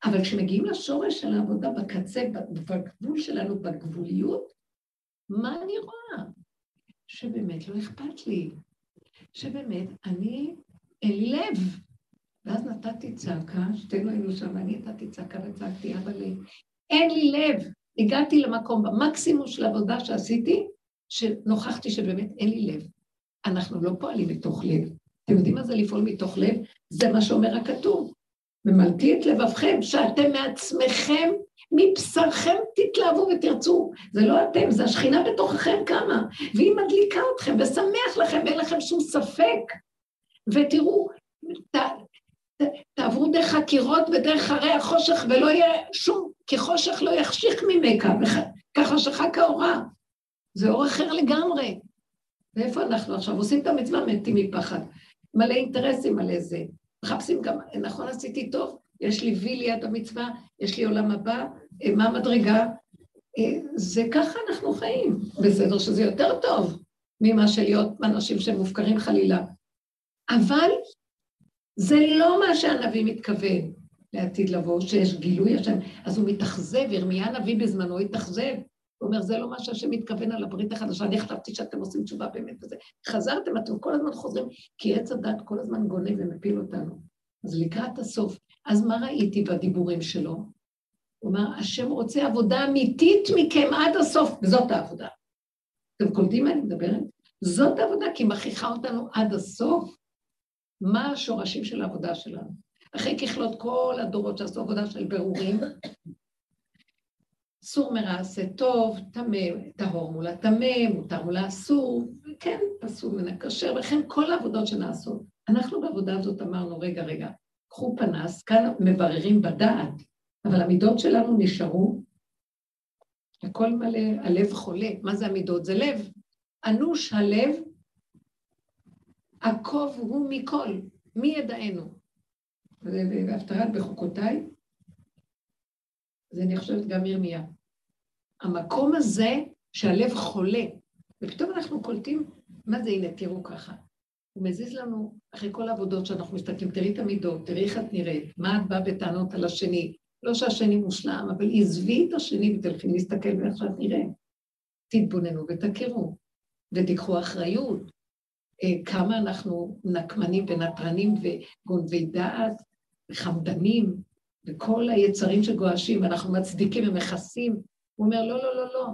[SPEAKER 1] אבל כשמגיעים לשורש של העבודה בקצה, בגבול שלנו, בגבוליות, מה אני רואה? שבאמת לא אכפת לי. שבאמת, אני, אין לי לב. ואז נתתי צעקה, שתינו היינו שם, ואני נתתי צעקה וצעקתי, אבל אין לי לב. הגעתי למקום, במקסימום של עבודה שעשיתי, שנוכחתי שבאמת אין לי לב. אנחנו לא פועלים מתוך לב. אתם יודעים מה זה לפעול מתוך לב? זה מה שאומר הכתוב. ממלתי את לבבכם, שאתם מעצמכם, מבשרכם תתלהבו ותרצו. זה לא אתם, זה השכינה בתוככם קמה, והיא מדליקה אתכם ושמח לכם, אין לכם שום ספק. ותראו, תעברו דרך הקירות ודרך הרי החושך, ולא יהיה שום, כי חושך לא יחשיך ממכה, ככה שחק האורה. זה אור אחר לגמרי. ואיפה אנחנו עכשיו? עושים את המצווה, מתים מפחד. מלא אינטרסים, מלא זה. מחפשים גם, נכון עשיתי טוב? יש לי וי ליד המצווה, יש לי עולם הבא, אה, מה המדרגה? אה, זה ככה אנחנו חיים. בסדר שזה יותר טוב ממה שלהיות אנשים שמופקרים חלילה. אבל זה לא מה שהנביא מתכוון לעתיד לבוא, שיש גילוי השם. אז הוא מתאכזב, ירמיה הנביא בזמנו התאכזב. הוא אומר, זה לא מה שהשם מתכוון על הברית החדשה, אני חשבתי שאתם עושים תשובה באמת וזה. חזרתם, אתם כל הזמן חוזרים, כי עץ הדת כל הזמן גונב ומפיל אותנו. אז לקראת הסוף, אז מה ראיתי בדיבורים שלו? הוא אמר, השם רוצה עבודה אמיתית מכם עד הסוף, וזאת העבודה. אתם קולטים מה אני מדברת? זאת העבודה, כי מכריחה אותנו עד הסוף. מה השורשים של העבודה שלנו? אחרי ככלות כל הדורות שעשו עבודה של ברורים, סור מרע עשה טוב, טמא, טהור מול הטמא, מותר מול האסור, כן, פסול מן הכשר, וכן כל העבודות שנעשות. אנחנו בעבודה הזאת אמרנו, רגע, רגע, קחו פנס, כאן מבררים בדעת, אבל המידות שלנו נשארו, הכל מלא, הלב חולה. מה זה המידות? זה לב. אנוש הלב, עקוב הוא מכל, מי ידענו? והפטרת בחוקותיי, זה אני חושבת גם ירמיה. המקום הזה שהלב חולה, ופתאום אנחנו קולטים, מה זה, הנה, תראו ככה. הוא מזיז לנו, אחרי כל העבודות שאנחנו מסתכלים, תראי את המידות, תראי איך את נראית, מה את באה בטענות על השני. לא שהשני מושלם, אבל עזבי את השני ותלכי להסתכל ואיך שאת נראית. תתבוננו ותכירו, ותיקחו אחריות. אה, כמה אנחנו נקמנים ונטרנים וגונבי דעת וחמדנים, וכל היצרים שגועשים, ואנחנו מצדיקים ומכסים. הוא אומר, לא, לא, לא, לא.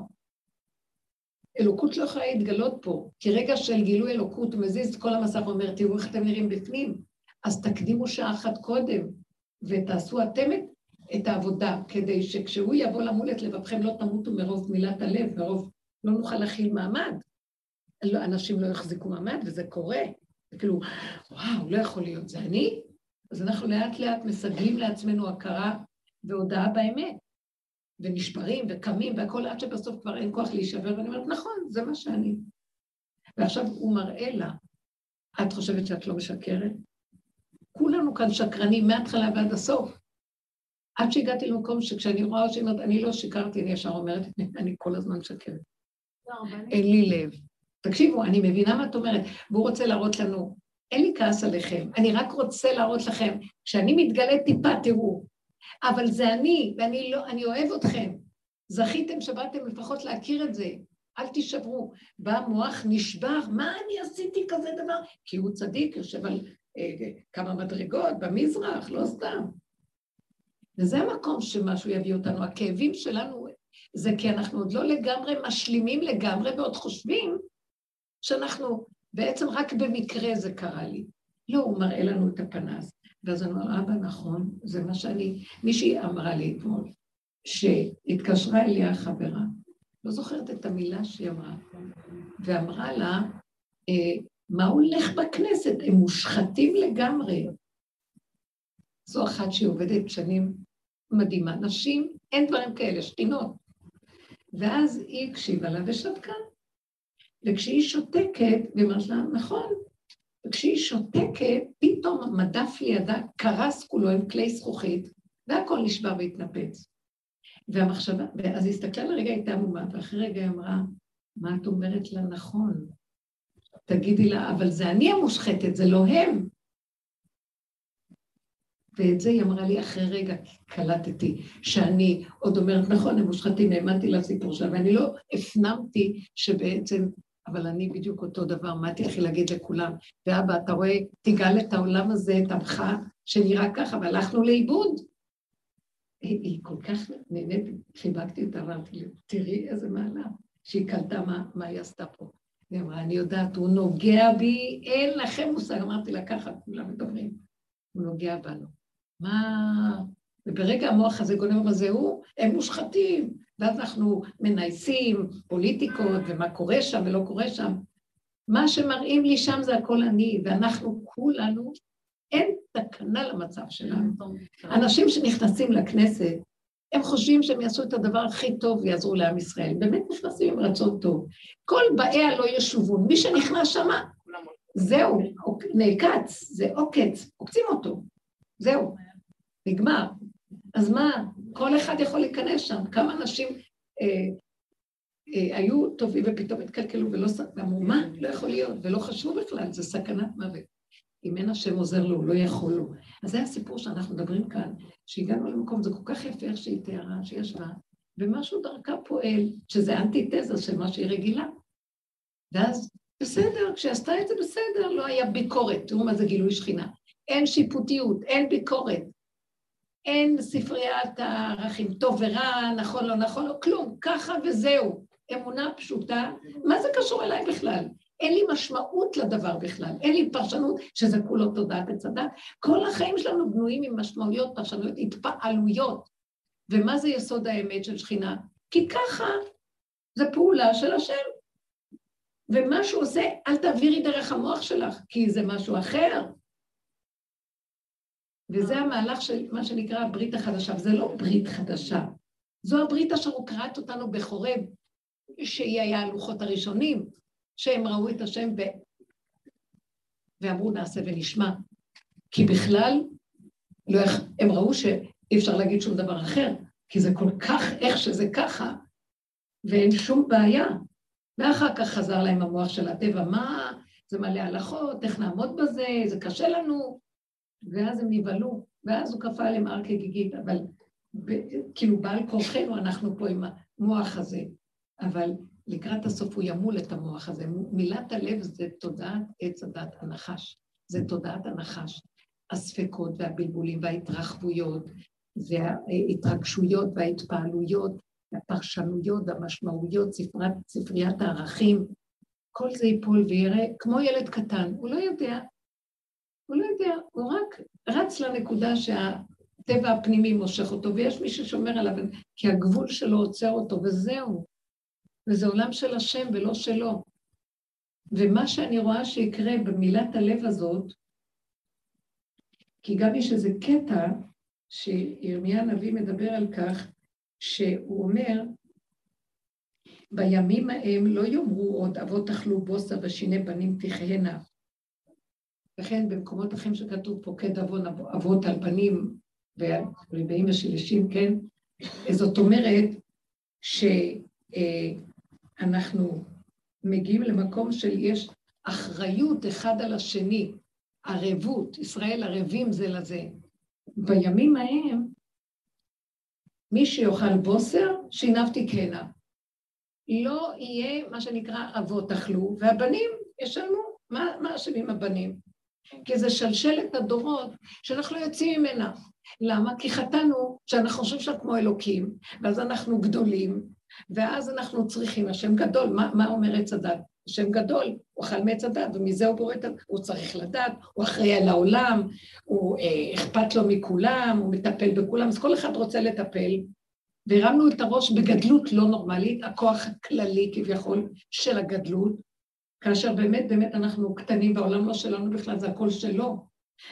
[SPEAKER 1] אלוקות לא יכולה להתגלות פה, כי רגע של גילוי אלוקות הוא מזיז את כל המסך ואומר, תראו איך אתם נראים בפנים, אז תקדימו שעה אחת קודם, ותעשו אתם את, את העבודה, כדי שכשהוא יבוא למול את לבבכם לא תמותו מרוב מילת הלב, מרוב לא נוכל להכיל מעמד. לא, אנשים לא יחזיקו מעמד, וזה קורה. זה כאילו, וואו, לא יכול להיות, זה אני? אז אנחנו לאט לאט מסגלים לעצמנו הכרה והודעה באמת. ונשברים וקמים והכול, עד שבסוף כבר אין כוח להישבר, ואני אומרת, נכון, זה מה שאני. ועכשיו הוא מראה לה, את חושבת שאת לא משקרת? כולנו כאן שקרנים מההתחלה ועד הסוף. עד שהגעתי למקום שכשאני רואה שהיא אומרת, אני לא שיקרתי, אני ישר אומרת, אני כל הזמן משקרת. אין לי לב. תקשיבו, אני מבינה מה את אומרת, והוא רוצה להראות לנו, אין לי כעס עליכם, אני רק רוצה להראות לכם, כשאני מתגלה טיפה, תראו, אבל זה אני, ואני לא, אני אוהב אתכם. זכיתם שבאתם לפחות להכיר את זה, אל תישברו. בא המוח נשבר, מה אני עשיתי כזה דבר? כי הוא צדיק, יושב על אה, כמה מדרגות במזרח, לא סתם. וזה המקום שמשהו יביא אותנו. הכאבים שלנו זה כי אנחנו עוד לא לגמרי משלימים לגמרי ועוד חושבים שאנחנו, בעצם רק במקרה זה קרה לי. לא, הוא מראה לנו את הפנס. ואז אני אומר, אבא, נכון, זה מה שאני... מישהי אמרה לי אתמול, שהתקשרה אליה החברה, לא זוכרת את המילה שהיא אמרה, ואמרה לה, אה, מה הולך בכנסת? הם מושחתים לגמרי. זו אחת שהיא עובדת שנים מדהימה. נשים, אין דברים כאלה, שתינות. ואז היא הקשיבה לה ושתקה. וכשהיא שותקת, והיא אומרת לה, נכון, וכשהיא שותקת, פתאום המדף לידה קרס כולו עם כלי זכוכית, והכל נשבר והתנפץ. והמחשבה, ואז היא הסתכלה לרגע, הייתה עמומה, ואחרי רגע היא אמרה, מה את אומרת לה נכון? תגידי לה, אבל זה אני המושחתת, זה לא הם. ואת זה היא אמרה לי אחרי רגע, קלטתי, שאני עוד אומרת, נכון, הם מושחתים, האמנתי לסיפור שלה, ואני לא הפנמתי שבעצם אבל אני בדיוק אותו דבר, מה תלכי להגיד לכולם? ואבא, אתה רואה, תגאל את העולם הזה, את עמך, שנראה ככה, והלכנו לאיבוד. היא, היא כל כך נהנית, חיבקתי אותה, אמרתי לי, תראי איזה מעלה, שהיא קלטה מה, מה היא עשתה פה. היא אמרה, אני יודעת, הוא נוגע בי, אין לכם מושג. אמרתי לה, ככה, כולם מדברים. הוא נוגע בנו. מה... וברגע המוח הזה גונב, אבל זה הוא, הם מושחתים, ואז אנחנו מנייסים פוליטיקות ומה קורה שם ולא קורה שם. מה שמראים לי שם זה הכל אני, ואנחנו כולנו, אין תקנה למצב שלנו. אנשים שנכנסים לכנסת, הם חושבים שהם יעשו את הדבר הכי טוב ויעזרו לעם ישראל. באמת נכנסים עם רצון טוב. כל באיה לא ישובון. מי שנכנס שם, זהו, נעקץ, זה עוקץ, עוקצים אותו. זהו, נגמר. אז מה, כל אחד יכול להיכנס שם. כמה אנשים אה, אה, היו טובים ופתאום התקלקלו ולא... ואמרו, מה? לא יכול להיות, ולא חשבו בכלל, זה סכנת מוות. אם אין השם עוזר לו, הוא לא יכול לו. אז זה הסיפור שאנחנו מדברים כאן, שהגענו למקום, זה כל כך יפה איך שהיא תיארה, שישבה, ומשהו דרכה פועל, שזה אנטיתזה של מה שהיא רגילה. ואז, בסדר, כשעשתה את זה בסדר, לא היה ביקורת. תראו מה זה גילוי שכינה. אין שיפוטיות, אין ביקורת. אין ספריית הערכים, טוב ורע, נכון, לא נכון, לא כלום, ככה וזהו. אמונה פשוטה, מה זה קשור אליי בכלל? אין לי משמעות לדבר בכלל, אין לי פרשנות שזה כולו תודעת עץ הדת. כל החיים שלנו בנויים עם משמעויות, פרשנויות, התפעלויות. ומה זה יסוד האמת של שכינה? כי ככה זה פעולה של השם. ומה שהוא עושה, אל תעבירי דרך המוח שלך, כי זה משהו אחר. וזה המהלך של מה שנקרא הברית החדשה, וזה לא ברית חדשה. זו הברית אשר הוא אותנו בחורב, שהיא היה הלוחות הראשונים, שהם ראו את השם ו... ואמרו נעשה ונשמע. כי בכלל, לא, הם ראו שאי אפשר להגיד שום דבר אחר, כי זה כל כך איך שזה ככה, ואין שום בעיה. ואחר כך חזר להם המוח של הטבע, מה, זה מלא הלכות, איך נעמוד בזה, זה קשה לנו, ואז הם נבהלו, ואז הוא כפה עליהם הר כגיגית, אבל כאילו בעל כורחנו אנחנו פה עם המוח הזה, אבל לקראת הסוף הוא ימול את המוח הזה. מילת הלב זה תודעת עץ הדת הנחש, זה תודעת הנחש. הספקות והבלבולים וההתרחבויות, וההתרגשויות וההתפעלויות, הפרשנויות והמשמעויות, ספריית, ספריית הערכים, כל זה ייפול ויראה כמו ילד קטן, הוא לא יודע, הוא לא יודע, הוא רק רץ לנקודה שהטבע הפנימי מושך אותו, ויש מי ששומר עליו, כי הגבול שלו עוצר אותו, וזהו. וזה עולם של השם ולא שלו. ומה שאני רואה שיקרה במילת הלב הזאת, כי גם יש איזה קטע שירמיה הנביא מדבר על כך, שהוא אומר, בימים ההם לא יאמרו עוד אבות אכלו בוסה ושיני בנים תחיינה. לכן במקומות אחרים שכתוב פוקד עוון אבות על בנים וריבעים ושלישים, כן? זאת אומרת שאנחנו מגיעים למקום של יש אחריות אחד על השני, ערבות, ישראל ערבים זה לזה. בימים ההם, מי שיאכל בוסר, שינבתי קנה. לא יהיה מה שנקרא אבות אכלו, והבנים ישלמו. מה אשמים הבנים? כי זה שלשלת הדורות שאנחנו לא יוצאים ממנה. למה? כי חטאנו שאנחנו חושבים שאנחנו כמו אלוקים, ואז אנחנו גדולים, ואז אנחנו צריכים, השם גדול, מה, מה אומר עץ הדת? השם גדול, הוא אכל מעץ הדת, ומזה הוא בורא את ה... הוא צריך לדעת, הוא אחראי על העולם, הוא אה, אכפת לו מכולם, הוא מטפל בכולם, אז כל אחד רוצה לטפל. והרמנו את הראש בגדלות לא נורמלית, הכוח הכללי כביכול של הגדלות, כאשר באמת באמת אנחנו קטנים והעולם לא שלנו בכלל, זה הכל שלו.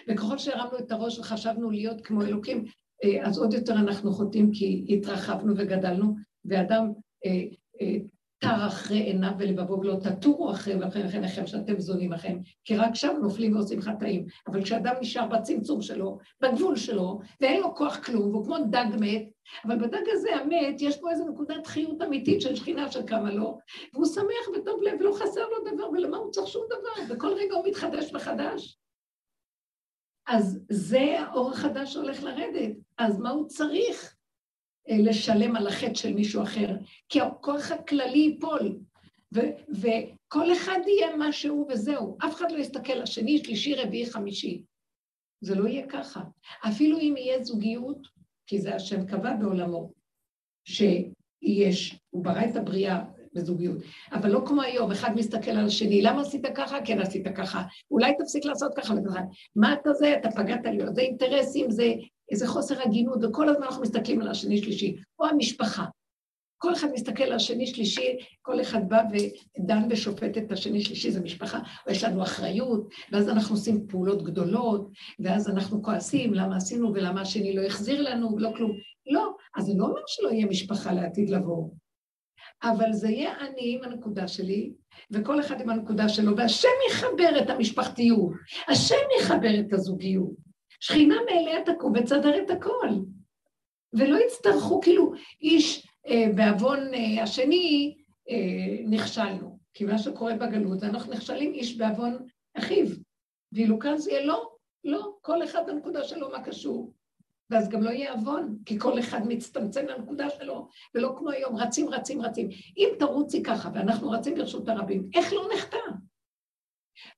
[SPEAKER 1] וככל שהרמנו את הראש וחשבנו להיות כמו אלוקים, אה, אז עוד יותר אנחנו חוטאים כי התרחבנו וגדלנו, ואדם אה, אה, תר אחרי עיניו ולבבו ולא תטורו אחרי ואחרי עיניכם שאתם זונים לכם, כי רק שם נופלים ועושים חטאים. אבל כשאדם נשאר בצמצום שלו, בגבול שלו, ואין לו כוח כלום, והוא כמו דג מת, אבל בדג הזה המת, יש פה איזו נקודת חיות אמיתית של שכינה שקמה לו, והוא שמח וטוב לב ולא חסר לו דבר, ולמה הוא צריך שום דבר? וכל רגע הוא מתחדש מחדש. אז זה האור החדש שהולך לרדת, אז מה הוא צריך? אה, לשלם על החטא של מישהו אחר, כי הכוח הכללי ייפול, ו- וכל אחד יהיה מה שהוא וזהו. אף אחד לא יסתכל לשני, שלישי, רביעי, חמישי. זה לא יהיה ככה. אפילו אם יהיה זוגיות, כי זה השם קבע בעולמו, שיש, הוא ברא את הבריאה בזוגיות, אבל לא כמו היום, אחד מסתכל על השני, למה עשית ככה? כן עשית ככה. אולי תפסיק לעשות ככה וככה. מה אתה זה? אתה פגעת לי. זה אינטרסים, זה איזה חוסר הגינות, וכל הזמן אנחנו מסתכלים על השני שלישי, או המשפחה. כל אחד מסתכל על השני שלישי, כל אחד בא ודן ושופט את השני שלישי, זה משפחה, ויש לנו אחריות, ואז אנחנו עושים פעולות גדולות, ואז אנחנו כועסים, למה עשינו ולמה השני לא החזיר לנו, ולא כלום. לא, אז זה לא אומר שלא יהיה משפחה לעתיד לבוא. אבל זה יהיה אני עם הנקודה שלי, וכל אחד עם הנקודה שלו, והשם יחבר את המשפחתיות, השם יחבר את הזוגיות. שכינה מאליה תקום ותסדר את הכל. ולא יצטרכו, כאילו, איש אה, בעוון אה, השני אה, נכשלנו. כי מה שקורה בגלות, אנחנו נכשלים איש בעוון אחיו. ואילו כאן זה יהיה לא, לא, כל אחד בנקודה שלו מה קשור. ואז גם לא יהיה עוון, כי כל אחד מצטמצם לנקודה שלו, ולא כמו היום, רצים, רצים, רצים. אם תרוצי ככה, ואנחנו רצים ברשות הרבים, איך לא נחטא?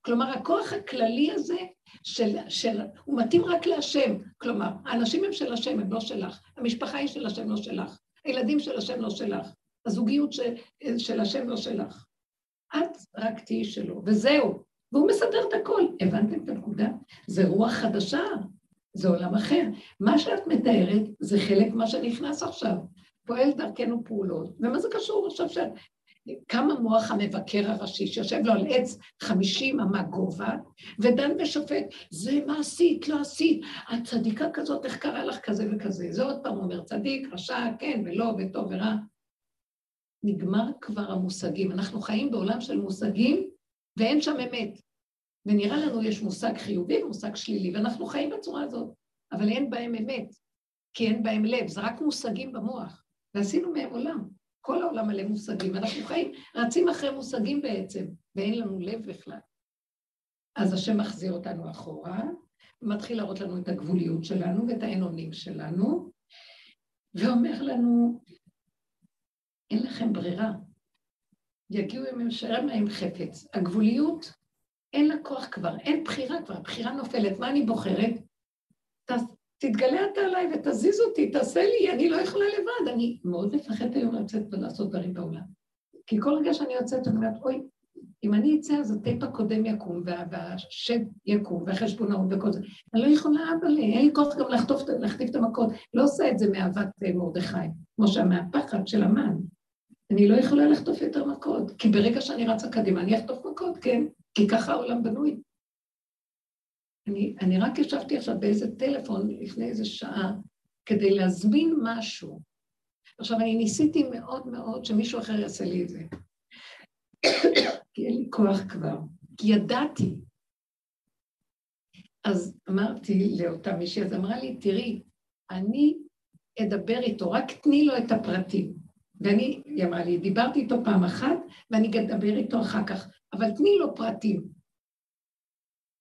[SPEAKER 1] כלומר, הכוח הכללי הזה, של, של, הוא מתאים רק להשם. כלומר, האנשים הם של השם, הם לא שלך. המשפחה היא של השם, לא שלך. הילדים של השם, לא שלך. הזוגיות של, של השם, לא שלך. את רק תהיי שלו, וזהו. והוא מסדר את הכל. הבנתם את הנקודה? זה רוח חדשה, זה עולם אחר. מה שאת מתארת זה חלק מה שנכנס עכשיו. פועל דרכנו פעולות. ומה זה קשור עכשיו שאת... קם המוח המבקר הראשי שיושב לו על עץ חמישים אמה גובה ודן ושופט, זה מה עשית, לא עשית, את צדיקה כזאת, איך קרה לך כזה וכזה. זה עוד פעם אומר צדיק, רשע, כן ולא, וטוב ורע. נגמר כבר המושגים. אנחנו חיים בעולם של מושגים ואין שם אמת. ונראה לנו יש מושג חיובי ומושג שלילי, ואנחנו חיים בצורה הזאת, אבל אין בהם אמת, כי אין בהם לב, זה רק מושגים במוח, ועשינו מהם עולם. כל העולם מלא מושגים, אנחנו חיים, רצים אחרי מושגים בעצם, ואין לנו לב בכלל. אז השם מחזיר אותנו אחורה, ומתחיל להראות לנו את הגבוליות שלנו ואת האין אונים שלנו, ואומר לנו, אין לכם ברירה. יגיעו עם שרמה עם חפץ. הגבוליות, אין לה כוח כבר, אין בחירה כבר, הבחירה נופלת. מה אני בוחרת? תתגלה אתה עליי ותזיז אותי, תעשה לי, אני לא יכולה לבד. אני מאוד מפחדת היום לצאת ולעשות דברים בעולם. כי כל רגע שאני יוצאת, אני אומרת, אוי, אם אני אצא, אז הטייפ הקודם יקום, והשד יקום, והחשבונאות וכל זה. אני לא יכולה, אבל אין לי כוח גם להחטיף את המכות. לא עושה את זה מאהבת אה, מרדכי, כמו שהמהפחד של המן. אני לא יכולה לחטוף יותר מכות, כי ברגע שאני רצה קדימה, אני אחטוף מכות, כן, כי ככה העולם בנוי. אני, אני רק ישבתי עכשיו באיזה טלפון לפני איזה שעה כדי להזמין משהו. עכשיו, אני ניסיתי מאוד מאוד שמישהו אחר יעשה לי את זה. כי אין לי כוח כבר, כי ידעתי. אז אמרתי לאותה מישהי, אז אמרה לי, תראי, אני אדבר איתו, רק תני לו את הפרטים. ואני, היא אמרה לי, דיברתי איתו פעם אחת, ואני אדבר איתו אחר כך, אבל תני לו פרטים.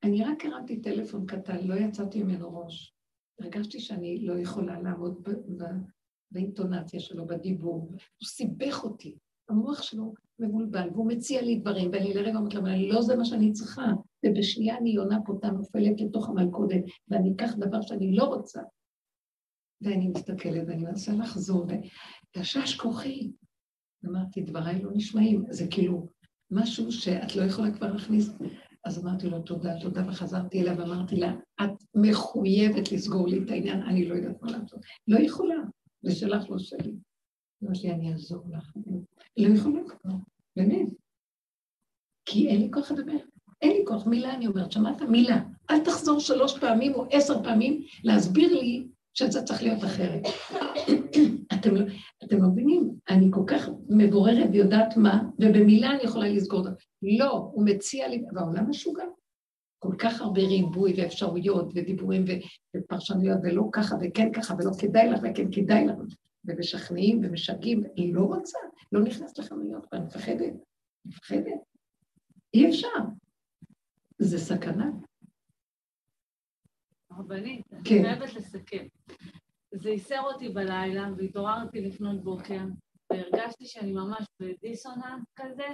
[SPEAKER 1] אני רק הרמתי טלפון קטן, לא יצאתי ממנו ראש. הרגשתי שאני לא יכולה לעמוד באינטונציה שלו, בדיבור. הוא סיבך אותי, המוח שלו מבולבל, והוא מציע לי דברים, ואני לרגע אומרת לו, לא זה מה שאני צריכה. ובשנייה אני יונה פותה נופלת לתוך המלכודת, ואני אקח דבר שאני לא רוצה. ואני מסתכלת ואני מנסה לחזור, וגשש כוחי. אמרתי, דבריי לא נשמעים. זה כאילו משהו שאת לא יכולה כבר להכניס אז אמרתי לו תודה, תודה, וחזרתי אליה ואמרתי לה, את מחויבת לסגור לי את העניין, אני לא יודעת מה לעשות. לא יכולה, זה שלך, לא שלי. אמרתי לי, אני אעזור לך. לא יכולה כבר, באמת. כי אין לי כוח לדבר. אין לי כוח, מילה אני אומרת, שמעת? מילה. אל תחזור שלוש פעמים או עשר פעמים להסביר לי שזה צריך להיות אחרת. <clears throat> אתם, לא, אתם לא מבינים, אני כל כך מבוררת ויודעת מה, ובמילה אני יכולה לסגור את זה. לא, הוא מציע לי, והעולם משוגע. כל כך הרבה ריבוי ואפשרויות ודיבורים ופרשנויות, ולא ככה וכן ככה, ולא כדאי לך וכן כדאי לך, ומשכנעים ומשגעים, היא לא רוצה, לא נכנסת לחנויות, ואני מפחדת, מפחדת. אי אפשר. זה סכנה.
[SPEAKER 2] רבנית, אני כן. חייבת לסכם. זה ייסר אותי בלילה, והתעוררתי לפנות בוקר, והרגשתי שאני ממש בדיסוננס כזה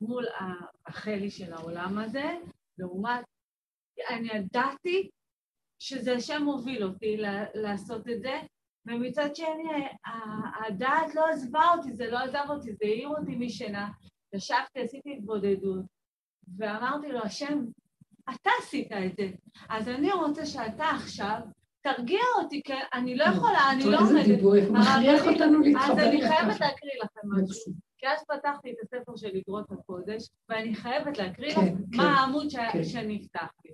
[SPEAKER 2] מול החלי של העולם הזה, לעומת, אני ידעתי שזה השם מוביל אותי לעשות את זה, ומצד שני, הדעת לא עזבה אותי, זה לא עזב אותי, זה העיר אותי משינה. ישבתי, עשיתי התבודדות, ואמרתי לו, השם, אתה עשית את זה. אז אני רוצה שאתה עכשיו תרגיע אותי, כי אני לא יכולה, אני לא עומדת. דיבור, הוא מכריח אותנו להתחבר. אז אני חייבת להקריא לכם משהו. כי אז פתחתי את הספר של אגרות הקודש, ואני חייבת להקריא כן, לך כן, מה העמוד כן. שנפתחתי.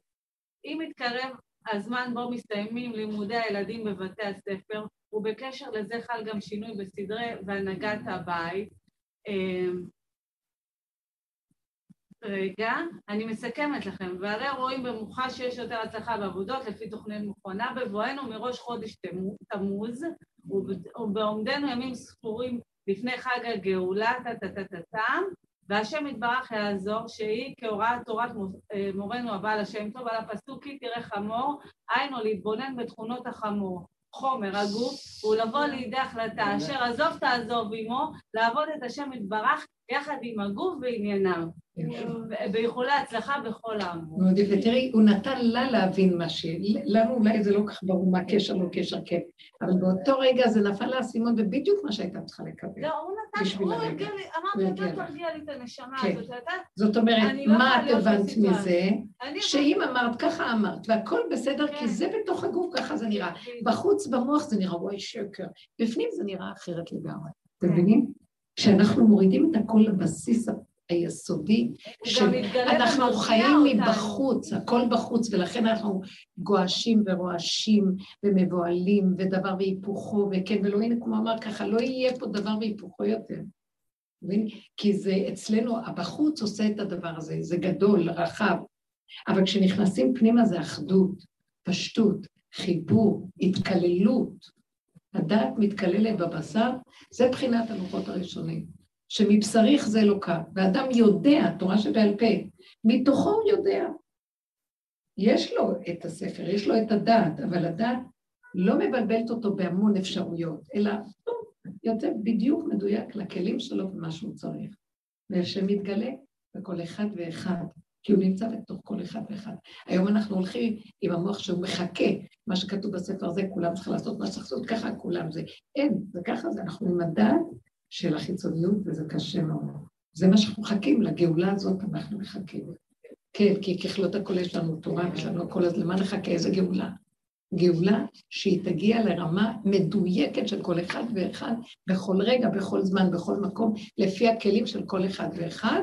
[SPEAKER 2] אם מתקרב הזמן בו מסתיימים לימודי הילדים בבתי הספר, ובקשר לזה חל גם שינוי בסדרי והנהגת הבית. רגע, אני מסכמת לכם, והרי רואים במוחש שיש יותר הצלחה בעבודות לפי תוכנית מוכנה בבואנו מראש חודש תמוז, ובעומדנו ימים ספורים לפני חג הגאולה, טה-טה-טה-טם, והשם יתברך יעזור שהיא כהוראת תורת אה, מורנו הבעל השם טוב, על הפסוק כי תראה חמור, היינו להתבונן בתכונות החמור. חומר הגוף, ולבוא לידי החלטה אשר עזוב תעזוב עמו, לעבוד את השם יתברך יחד עם הגוף וענייניו. באיחולי הצלחה בכל האמור.
[SPEAKER 1] מאוד יפה. תראי, הוא נתן לה להבין מה ש... לנו אולי זה לא כך ברור מה הקשר, לא קשר, כן. אבל באותו רגע זה נפל לאסימון, ובדיוק מה שהייתה צריכה לקבל.
[SPEAKER 2] לא, הוא נתן, הוא הרגיע לי, אמרתי, אתה תרגיע לי את הנשמה
[SPEAKER 1] כן.
[SPEAKER 2] הזאת.
[SPEAKER 1] זאת אומרת,
[SPEAKER 2] לא
[SPEAKER 1] מה את הבנת. מזה?
[SPEAKER 2] אני
[SPEAKER 1] שאם אמרת, ככה אמרת, והכל בסדר,
[SPEAKER 2] כן.
[SPEAKER 1] כי זה בתוך הגוף, ככה זה נראה. בחוץ, במוח זה נראה, וואי, שקר. בפנים זה נראה אחרת לגמרי. אתם
[SPEAKER 2] כן.
[SPEAKER 1] מבינים? כשאנחנו מורידים את הכל לבסיס היסודי, שאנחנו חיים. מבחוץ, הכל בחוץ, ולכן אנחנו גועשים ורועשים ומבוהלים, ודבר והיפוכו, וכן, ולא הנה, כמו אמר ככה, לא יהיה פה דבר והיפוכו יותר. כי זה אצלנו, הבחוץ עושה את הדבר הזה, זה גדול, רחב. אבל כשנכנסים פנימה זה אחדות, פשטות, חיבור, התקללות. הדעת מתקללת בבשר, זה בחינת הלוחות הראשונים. שמבשריך זה אלוקה, ואדם יודע, תורה שבעל פה, מתוכו הוא יודע. יש לו את הספר, יש לו את הדעת, אבל הדעת לא מבלבלת אותו בהמון אפשרויות, אלא יוצא בדיוק מדויק לכלים שלו ומה שהוא צריך. והשם מתגלה בכל אחד ואחד, כי הוא נמצא בתוך כל אחד ואחד. היום אנחנו הולכים עם המוח שהוא מחכה, מה שכתוב בספר הזה, כולם צריכים לעשות מה שצריך לעשות, ככה כולם זה. אין, זה ככה זה, אנחנו עם הדעת של החיצוניות, וזה קשה מאוד. זה מה שאנחנו מחכים, לגאולה הזאת אנחנו מחכים. כן, כי ככלות הכל יש לנו תורה, יש לנו הכל, אז למה נחכה? איזה גאולה? גאולה שהיא תגיע לרמה מדויקת של כל אחד ואחד, בכל רגע, בכל זמן, בכל מקום, לפי הכלים של כל אחד ואחד,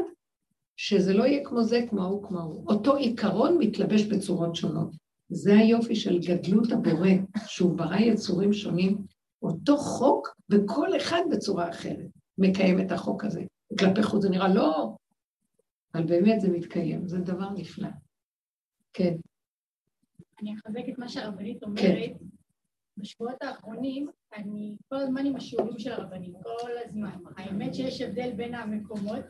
[SPEAKER 1] שזה לא יהיה כמו זה, כמו ההוא, כמו ההוא. אותו עיקרון מתלבש בצורות שונות. זה היופי של גדלות הבורא, שהוא ברא יצורים שונים, אותו חוק, וכל אחד בצורה אחרת מקיים את החוק הזה. כלפי חוץ זה נראה לא, אבל באמת זה מתקיים, זה דבר נפלא. כן,
[SPEAKER 4] אני אחזק את מה שהרבנית
[SPEAKER 1] כן.
[SPEAKER 4] אומרת. בשבועות האחרונים, אני כל הזמן עם השיעורים של הרבנית, כל הזמן. האמת שיש הבדל בין המקומות,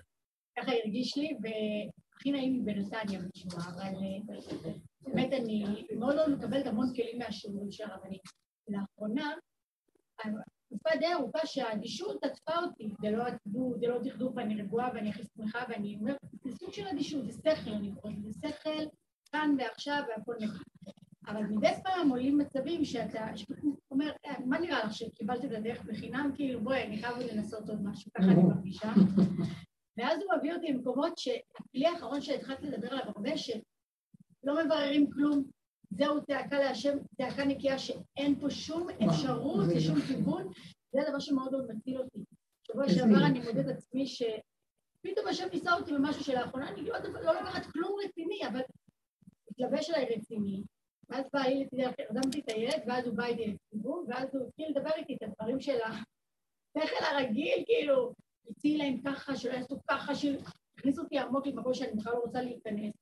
[SPEAKER 4] ככה הרגיש לי, והכי נעים לי בנתניה לשמוע, אבל אה, באמת אני מאוד מאוד מקבלת המון כלים מהשיעורים של הרבנית. לאחרונה, תקופה די ארוכה שהאדישות עטפה אותי, זה לא עצבות, זה לא דכדוך, ואני רגועה ואני הכי שמחה, ואני אומרת, זה סוג של אדישות, זה שכל, אני קוראת לזה שכל, כאן ועכשיו והכל נקי. אבל מדי פעם עולים מצבים שאתה שאתה אומר, "אה, מה נראה לך שקיבלת את הדרך בחינם? כאילו, בואי, אני חייב עוד לנסות עוד משהו, ככה אני מרגישה. ואז הוא מביא אותי למקומות שהכלי האחרון שהתחלתי לדבר עליו הרבה, שלא מבררים כלום, זהו צעקה להשם, צעקה נקייה שאין פה שום אפשרות לשום. כיוון, זה הדבר שמאוד מאוד מציל אותי. שבוע שעבר. אני מודדת עצמי שפתאום השם ניסה אותי במשהו שלאחרונה אני לא, לא לוקחת כלום רציני, אבל התלבש עליי רציני. ואז בא הילד, הרדמתי את הילד, ואז הוא בא איתי לציבור, ואז הוא התחיל לדבר איתי את הדברים של <laughs> השכל הרגיל, כאילו, הציע להם ככה, שלא יעשו ככה, שהכניסו אותי עמוק למקום שאני בכלל לא רוצה להיכנס.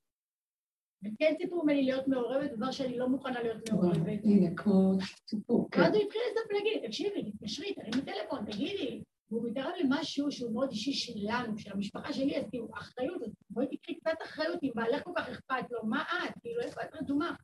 [SPEAKER 4] וכן ציפו ממני להיות מעורבת, דבר שאני לא מוכנה להיות מעורבת.
[SPEAKER 1] הנה, כמו סיפור, כן.
[SPEAKER 4] ואז הוא התחיל לספר להגיד לי, תקשיבי, תתקשרי, תרימי טלפון, תגידי. והוא מתערב למשהו שהוא מאוד אישי שלנו, של המשפחה שלי, אז כאילו, אחריות, אז בואי תקחי קצת אחריות, אם בעלך כל כך אכפת לו, מה את? כאילו, איפה את רדומה?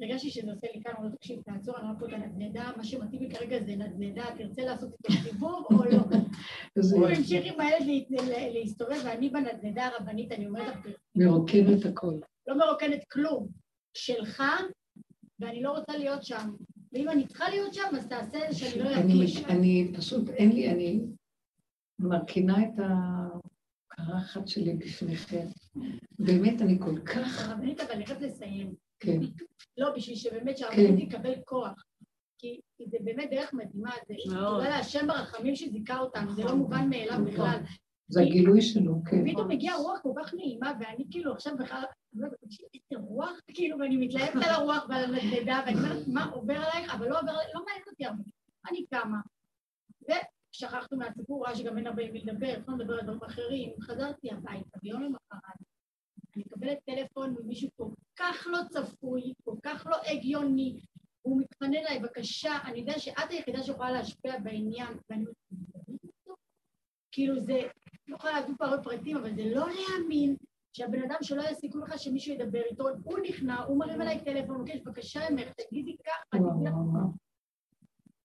[SPEAKER 4] הרגשתי שזה עושה לי כאן, הוא לא תקשיב, תעצור, אני רואה פה את הנדנדה, מה שמתאים לי כרגע זה נדנדה, תרצה לעשות איתו סיבוב או לא? <laughs> הוא המשיך עם הילד לה- לה- להסתובב, ואני בנדנדה הרבנית, אני אומרת לך,
[SPEAKER 1] מרוקן את הכל.
[SPEAKER 4] לא מרוקנת כלום, שלך, ואני לא רוצה להיות שם. ואם אני צריכה להיות שם, אז תעשה את זה שאני לא ארגיש.
[SPEAKER 1] אני פשוט, אין לי, אני מרכינה את הקרחת שלי בפניכם. באמת, אני כל כך,
[SPEAKER 4] הרבנית, אבל אני חייבת לסיים.
[SPEAKER 1] כן,
[SPEAKER 4] לא, בשביל שבאמת שהרבנית תקבל כוח. כי זה באמת דרך מדהימה, זה. תודה להשם ברחמים שזיכה אותנו, זה לא מובן מאליו
[SPEAKER 1] נכון.
[SPEAKER 4] בכלל.
[SPEAKER 1] זה הגילוי שלו, כן.
[SPEAKER 4] פתאום הגיעה רוח כל כך נעימה, ואני כאילו עכשיו בכלל, איזה רוח, כאילו, ואני מתלהבת על הרוח ועל הנדנדה, ואני אומרת, מה עובר עלייך, אבל לא עובר, לא מעניין אותי הרבה. אני קמה, ושכחנו מהסיפור, ראה שגם אין הרבה עם מי לדבר, יכולנו לדבר על דברים אחרים, חזרתי הביתה, ביום למחרת, אני מקבלת טלפון ממישהו כל כך לא צפוי, כל כך לא הגיוני, הוא מתחנן אליי, בבקשה, אני יודע שאת היחידה שיכולה להשפיע בעניין, ואני כאילו זה, לא יכולה להביא פה הרבה פרטים, אבל זה לא להאמין שהבן אדם שלא היה סיכוי לך שמישהו ידבר איתו, הוא נכנע, הוא מרים אליי טלפון, מבקש, בבקשה ממך, תגידי ככה, תגידי לך.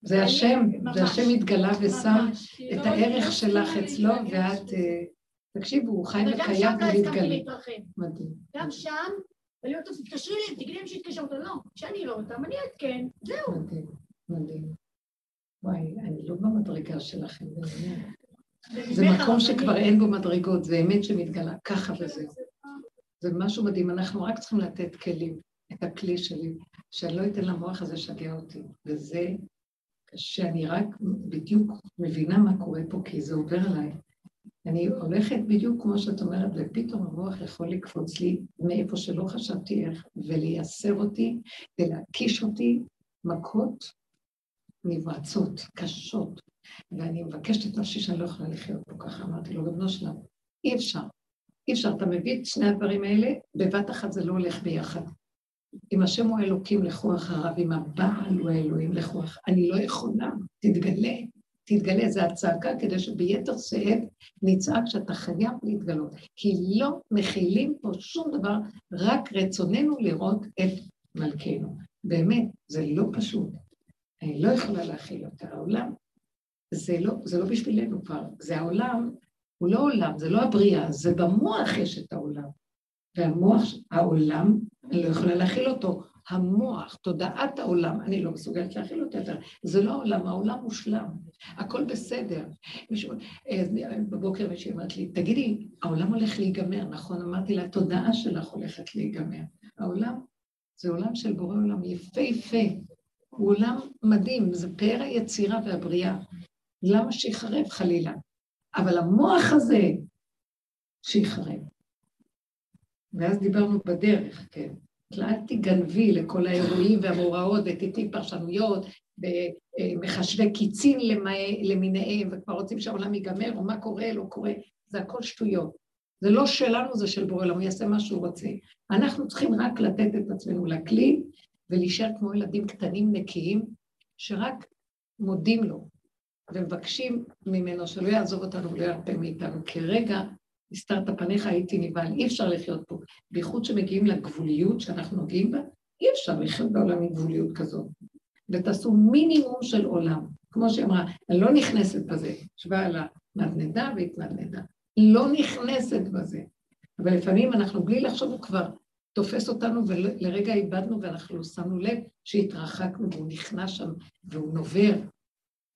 [SPEAKER 1] זה השם, זה השם התגלה ושם את
[SPEAKER 4] לא-
[SPEAKER 1] הערך שלך אצלו. ואת... תקשיבו, הוא חי
[SPEAKER 4] אבל גם
[SPEAKER 1] וקיים
[SPEAKER 4] שם לא הסכמתי. להתרחב.
[SPEAKER 1] מדהים.
[SPEAKER 4] גם שם, ואני אומרת, תתקשרי לי, תגידי להם שיתקשרו אותו, לא, כשאני לא אותם, אני אעדכן, זהו.
[SPEAKER 1] מדהים, מדהים. וואי, אני לא במדרגה שלכם. זה מקום שכבר אין בו מדרגות, זה אמת שמתגלה, ככה וזהו. זה משהו מדהים, אנחנו רק צריכים לתת כלים, את הכלי שלי, שאני לא אתן למוח הזה לשגע אותי. וזה שאני רק בדיוק מבינה מה קורה פה, כי זה עובר עליי. אני הולכת בדיוק כמו שאת אומרת, ופתאום המוח יכול לקפוץ לי מאיפה שלא חשבתי איך, ולייסר אותי, ולהקיש אותי מכות נמרצות, קשות. ואני מבקשת את נפשי שאני לא יכולה לחיות פה ככה, אמרתי לו, ריבונו שלם, אי אפשר. אי אפשר, אתה מביא את שני הדברים האלה, בבת אחת זה לא הולך ביחד. אם השם הוא האלוקים, לכו אחריו, אם הבעל הוא האלוהים, לכו אחריו. אני לא יכולה, תתגלה, תתגלה, זה הצעקה כדי שביתר שאת נצעק שאתה חייב להתגלות. כי לא מכילים פה שום דבר, רק רצוננו לראות את מלכנו. באמת, זה לא פשוט. אני לא יכולה להכיל יותר. העולם, זה לא, זה לא בשבילנו כבר, זה העולם, הוא לא עולם, זה לא הבריאה, זה במוח יש את העולם. והמוח, העולם, אני לא יכולה להכיל אותו. המוח, תודעת העולם, אני לא מסוגלת להכיל אותו יותר. זה לא העולם, העולם מושלם, הכל בסדר. מישהו, אה, בבוקר מישהי אמרת לי, תגידי, העולם הולך להיגמר, נכון? אמרתי לה, התודעה שלך הולכת להיגמר. העולם זה עולם של בורא עולם יפהפה, הוא עולם מדהים, זה פאר היצירה והבריאה. למה שיחרב חלילה? אבל המוח הזה, שיחרב. ואז דיברנו בדרך, כן. אל תגנבי לכל האירועים והמאורעות ותיתי פרשנויות ומחשבי קיצין למיניהם וכבר רוצים שהעולם ייגמר או מה קורה, לא קורה, זה הכל שטויות. זה לא שלנו, זה של בורא עולם, הוא יעשה מה שהוא רוצה. אנחנו צריכים רק לתת את עצמנו לכלי ולהישאר כמו ילדים קטנים נקיים, שרק מודים לו ומבקשים ממנו שלא יעזוב אותנו ולא ירפה מאיתנו, כי רגע הסתרת פניך הייתי נבהל, אי אפשר לחיות פה. בייחוד שמגיעים לגבוליות שאנחנו נוגעים בה, אי אפשר לחיות בעולם עם גבוליות כזאת. ותעשו מינימום של עולם. כמו שהיא אמרה, אני לא נכנסת בזה, ישבה על הנדנדה והתנדנדה. לא נכנסת בזה. אבל לפעמים אנחנו בלי לחשוב, הוא כבר תופס אותנו ולרגע איבדנו ואנחנו שמנו לב שהתרחקנו והוא נכנע שם והוא נובר.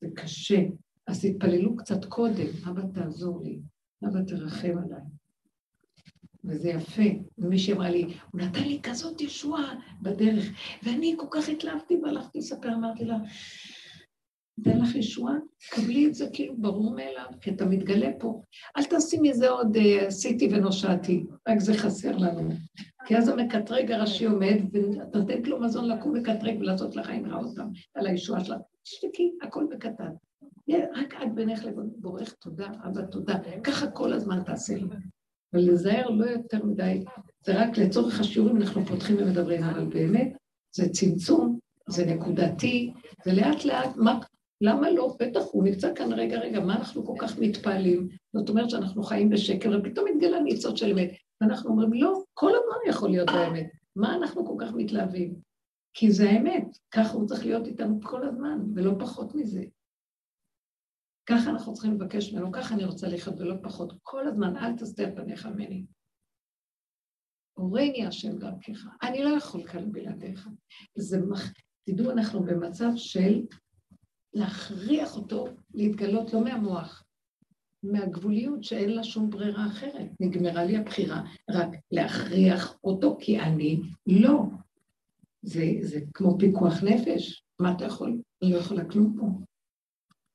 [SPEAKER 1] זה קשה. אז תתפללו קצת קודם, אבא תעזור לי. אבא תרחם עליי. וזה יפה. ומישהי אמרה לי, הוא נתן לי כזאת ישועה בדרך, ואני כל כך התלהבתי והלכתי לספר, אמרתי לה, נתן לך ישועה? קבלי את זה כאילו ברור מאליו, כי אתה מתגלה פה. אל תעשי מזה עוד עשיתי ונושעתי, רק זה חסר לנו. כי אז המקטרג הראשי עומד, ואתה נותנת לו מזון לקום מקטרג ולעשות לחיים רע אותם על הישועה שלה. תשתקי, הכל בקטן. רק את בינך לבורך תודה, אבא תודה. ככה כל הזמן תעשה לי. ולזהר לא יותר מדי, זה רק לצורך השיעורים אנחנו פותחים ומדברים, אבל באמת זה צמצום, זה נקודתי, זה לאט לאט, מה, למה לא? בטח הוא נמצא כאן, רגע, רגע, מה אנחנו כל כך מתפעלים? זאת אומרת שאנחנו חיים בשקר, ופתאום מתגלה ניצוץ של אמת. ואנחנו אומרים, לא, כל הזמן יכול להיות האמת. מה אנחנו כל כך מתלהבים? כי זה האמת, ככה הוא צריך להיות איתנו כל הזמן, ולא פחות מזה. ככה אנחנו צריכים לבקש ממנו, ככה אני רוצה לחיות ולא פחות. כל הזמן, אל תסתר פניך ממני. הורני השם דרכך. אני לא יכול כאן בלעדיך. זה מח... תדעו, אנחנו במצב של להכריח אותו להתגלות לא מהמוח, מהגבוליות שאין לה שום ברירה אחרת. נגמרה לי הבחירה, רק להכריח אותו, כי אני לא. זה, זה כמו פיקוח נפש. מה אתה יכול? אני לא יכולה כלום פה.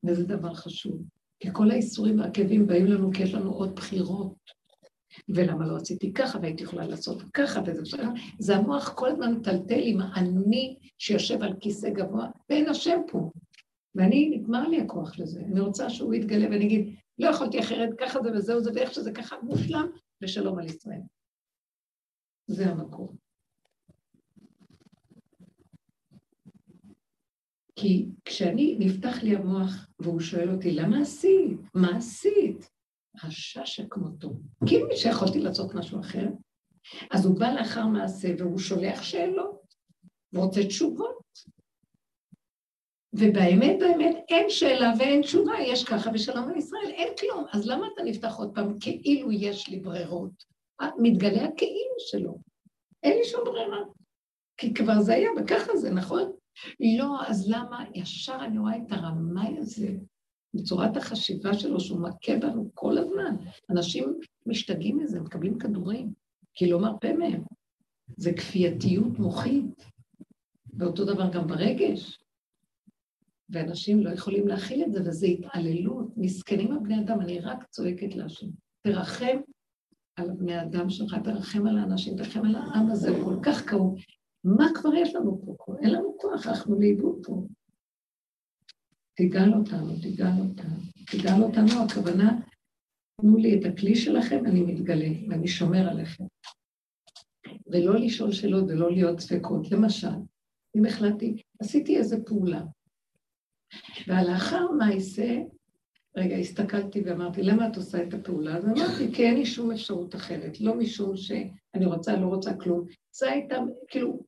[SPEAKER 1] וזה דבר חשוב. כי כל האיסורים והכאבים באים לנו כי יש לנו עוד בחירות. ולמה לא עשיתי ככה, והייתי יכולה לעשות ככה, וזה בסדר. זה המוח כל הזמן מטלטל עם האני שיושב על כיסא גבוה, ואין השם פה. ואני, נגמר לי הכוח לזה. אני רוצה שהוא יתגלה ואני אגיד, לא יכולתי אחרת, ככה זה וזהו זה, ואיך שזה ככה מושלם, ושלום על ישראל. זה המקום. כי כשאני, נפתח לי המוח והוא שואל אותי, למה עשית? מה עשית? רשע שכמותו. כאילו שיכולתי לעשות משהו אחר. אז הוא בא לאחר מעשה והוא שולח שאלות ורוצה תשובות. ובאמת, באמת, אין שאלה ואין תשובה, יש ככה ושלום על ישראל, אין כלום. אז למה אתה נפתח עוד פעם כאילו יש לי ברירות? מתגלה הכאילו שלו. אין לי שום ברירה. כי כבר זה היה, וככה זה, נכון? לא, אז למה? ישר אני רואה את הרמאי הזה, בצורת החשיבה שלו, שהוא מכה בנו כל הזמן. אנשים משתגעים מזה, מקבלים כדורים, כי לא מרפה מהם. זה כפייתיות מוחית, ואותו דבר גם ברגש. ואנשים לא יכולים להכיל את זה, וזה התעללות. מסכנים הבני אדם, אני רק צועקת להשם. תרחם על הבני אדם שלך, תרחם על האנשים, תרחם על העם הזה, הוא כל כך כאוב. מה כבר יש לנו פה? אין לנו כוח, אנחנו לאיבוד פה. תגאל אותנו, תגאל אותנו. תגאל אותנו, הכוונה, תנו לי את הכלי שלכם, אני מתגלה, ואני שומר עליכם. ולא לשאול שאלות ולא להיות ספקות. למשל, אם החלטתי, עשיתי איזו פעולה, והלאחר מעשה, רגע, הסתכלתי ואמרתי, למה את עושה את הפעולה? אז אמרתי, כי אין לי שום אפשרות אחרת, לא משום שאני רוצה, לא רוצה כלום. זה הייתה, כאילו,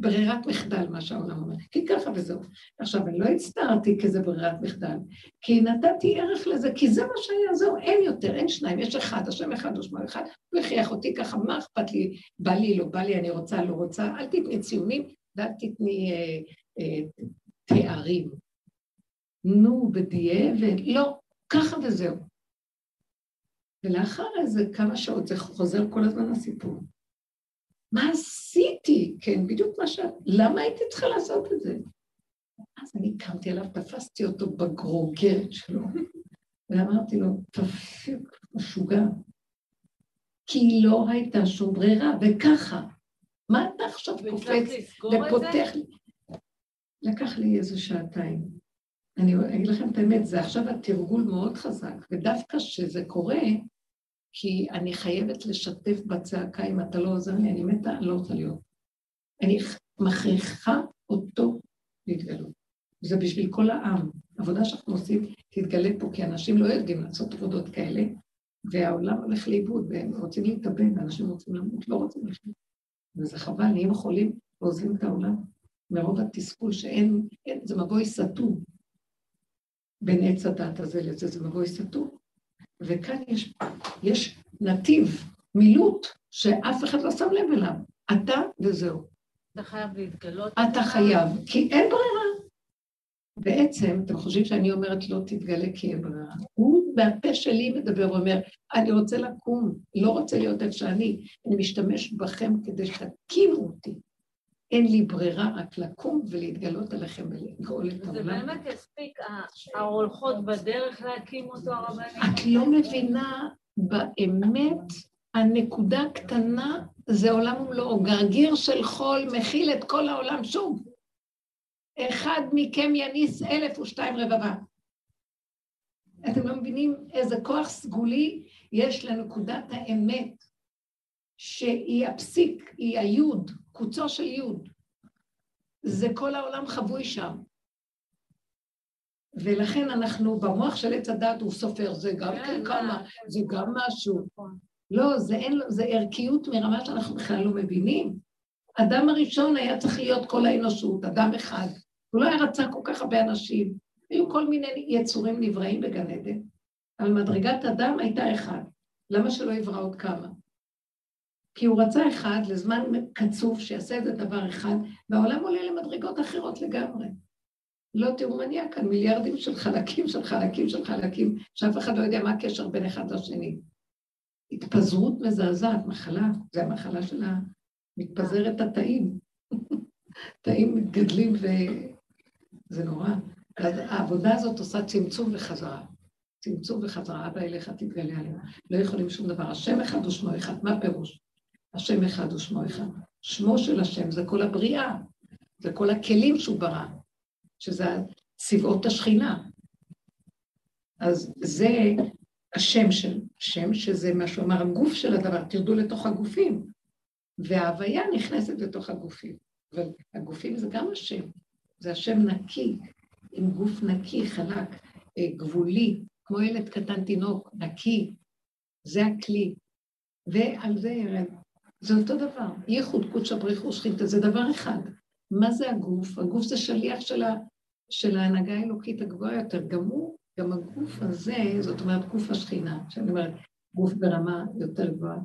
[SPEAKER 1] ברירת מחדל, מה שהעולם אומר, כי ככה וזהו. עכשיו, אני לא הצטערתי כי זה ברירת מחדל, כי נתתי ערך לזה, כי זה מה שהיה, זהו, אין יותר, אין שניים, יש אחד, השם אחד ושמו אחד, הוא הכריח אותי ככה, מה אכפת לי, בא לי, לא בא לי, אני רוצה, לא רוצה, אל תתני ציונים ואל תתני אה, אה, תארים. נו, בדיעבד, לא, ככה וזהו. ולאחר איזה כמה שעות זה חוזר כל הזמן לסיפור. מה עשיתי? כן, בדיוק מה ש... למה הייתי צריכה לעשות את זה? אז אני קמתי עליו, תפסתי אותו בגרוגרת שלו, <laughs> ואמרתי לו, תפיק, משוגע. כי לא הייתה שום ברירה, וככה. מה אתה עכשיו קופץ ופותח לי? לקח לי איזה שעתיים. אני אגיד לכם את האמת, זה עכשיו התרגול מאוד חזק, ודווקא כשזה קורה, כי אני חייבת לשתף בצעקה, אם אתה לא עוזר לי, אני מתה, אני לא רוצה להיות. אני מכריחה אותו להתגלות. זה בשביל כל העם. עבודה שאנחנו עושים תתגלה פה, כי אנשים לא יודעים לעשות עבודות כאלה, והעולם הולך לאיבוד, והם רוצים להתאבד, ואנשים רוצים למות, לא רוצים לחיות. וזה חבל, נהיים חולים ועוזבים את העולם. מרוב התסכול שאין, אין, זה מבוי סתום בין עץ הדת הזה לזה, זה מבוי סתום. וכאן יש, יש נתיב, מילוט, שאף אחד לא שם לב אליו. אתה וזהו.
[SPEAKER 2] אתה חייב להתגלות.
[SPEAKER 1] אתה חייב, כי אין ברירה. בעצם, אתם חושבים שאני אומרת לא תתגלה כי אין ברירה. הוא מהפה שלי מדבר ואומר, אני רוצה לקום, לא רוצה להיות איך שאני, אני משתמש בכם כדי שתקימו אותי. אין לי ברירה רק לקום ולהתגלות עליכם ולגאול את העולם.
[SPEAKER 2] זה באמת יספיק, ההולכות בדרך להקים אותו הרבנים?
[SPEAKER 1] את לא מבינה באמת, הנקודה הקטנה זה עולם ומלואו. גרגיר של חול מכיל את כל העולם שוב. אחד מכם יניס אלף ושתיים רבבה. אתם לא מבינים איזה כוח סגולי יש לנקודת האמת, שהיא הפסיק, היא היוד, קוצו של יוד. זה כל העולם חבוי שם. ולכן אנחנו, במוח של עץ הדת הוא סופר, זה גם כן, כן כמה, זה גם משהו. נכון. לא, זה אין לו, זה ערכיות מרמה שאנחנו בכלל לא מבינים. אדם הראשון היה צריך להיות כל האנושות, אדם אחד. הוא לא היה רצה כל כך הרבה אנשים. היו כל מיני יצורים נבראים בגן עדן, אבל מדרגת אדם הייתה אחד. למה שלא יברא עוד כמה? כי הוא רצה אחד לזמן קצוב שיעשה איזה דבר אחד, והעולם עולה למדרגות אחרות לגמרי. לא נהיה כאן, מיליארדים של חלקים של חלקים של חלקים, שאף אחד לא יודע מה הקשר בין אחד לשני. התפזרות מזעזעת, מחלה, זה המחלה של מתפזרת התאים. <laughs> תאים מתגדלים וזה נורא. אז העבודה הזאת עושה צמצום וחזרה. צמצום וחזרה, אבא אליך תתגלה עלינו. לא יכולים שום דבר. השם אחד ושמו אחד, מה הפירוש? השם אחד ושמו אחד. שמו של השם זה כל הבריאה, זה כל הכלים שהוא ברא, שזה צבאות השכינה. אז זה השם של השם, שזה מה שהוא אמר, הגוף של הדבר, תרדו לתוך הגופים. וההוויה נכנסת לתוך הגופים. אבל הגופים זה גם השם. זה השם נקי, עם גוף נקי, חלק, אה, גבולי, כמו ילד קטן תינוק, נקי, זה הכלי. ועל זה ירד. זה אותו דבר. ייחוד קודשא בריחו שכינתא, זה דבר אחד. מה זה הגוף? הגוף זה שליח של, ה, של ההנהגה האלוקית הגבוהה יותר. גם הוא, גם הגוף הזה, זאת אומרת גוף השכינה, שאני אומרת, גוף ברמה יותר גבוהה,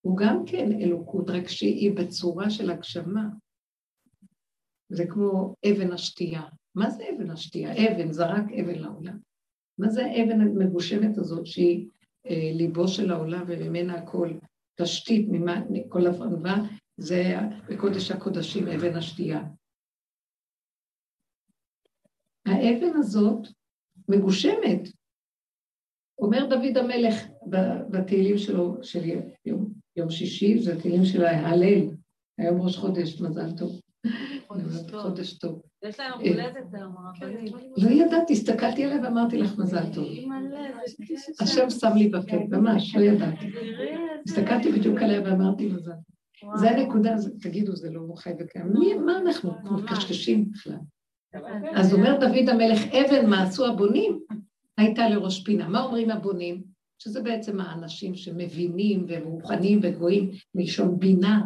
[SPEAKER 1] הוא גם כן אלוקות, רק שהיא בצורה של הגשמה. זה כמו אבן השתייה. מה זה אבן השתייה? אבן, זרק אבן לעולם. מה זה האבן המגושמת הזאת שהיא אה, ליבו של העולם וממנה הכל, תשתית ממה, כל ענווה, זה בקודש הקודשים, אבן השתייה. האבן הזאת מגושמת. אומר דוד המלך בתהילים שלו, של יום, יום שישי, זה תהילים של ההלל, היום ראש חודש, מזל טוב. חודש טוב.
[SPEAKER 2] יש להם הולדת היום, הרבנית.
[SPEAKER 1] לא ידעתי, הסתכלתי עליה ואמרתי לך מזל טוב. השם שם לי בפה, ממש, לא ידעתי. הסתכלתי בדיוק עליה ואמרתי מזל. זה הנקודה, תגידו, זה לא חי וקיים. מה אנחנו מקשקשים בכלל? אז אומר דוד המלך, אבן מעשו הבונים, הייתה לראש פינה. מה אומרים הבונים? שזה בעצם האנשים שמבינים ומוכנים וגבוהים מלשון בינה.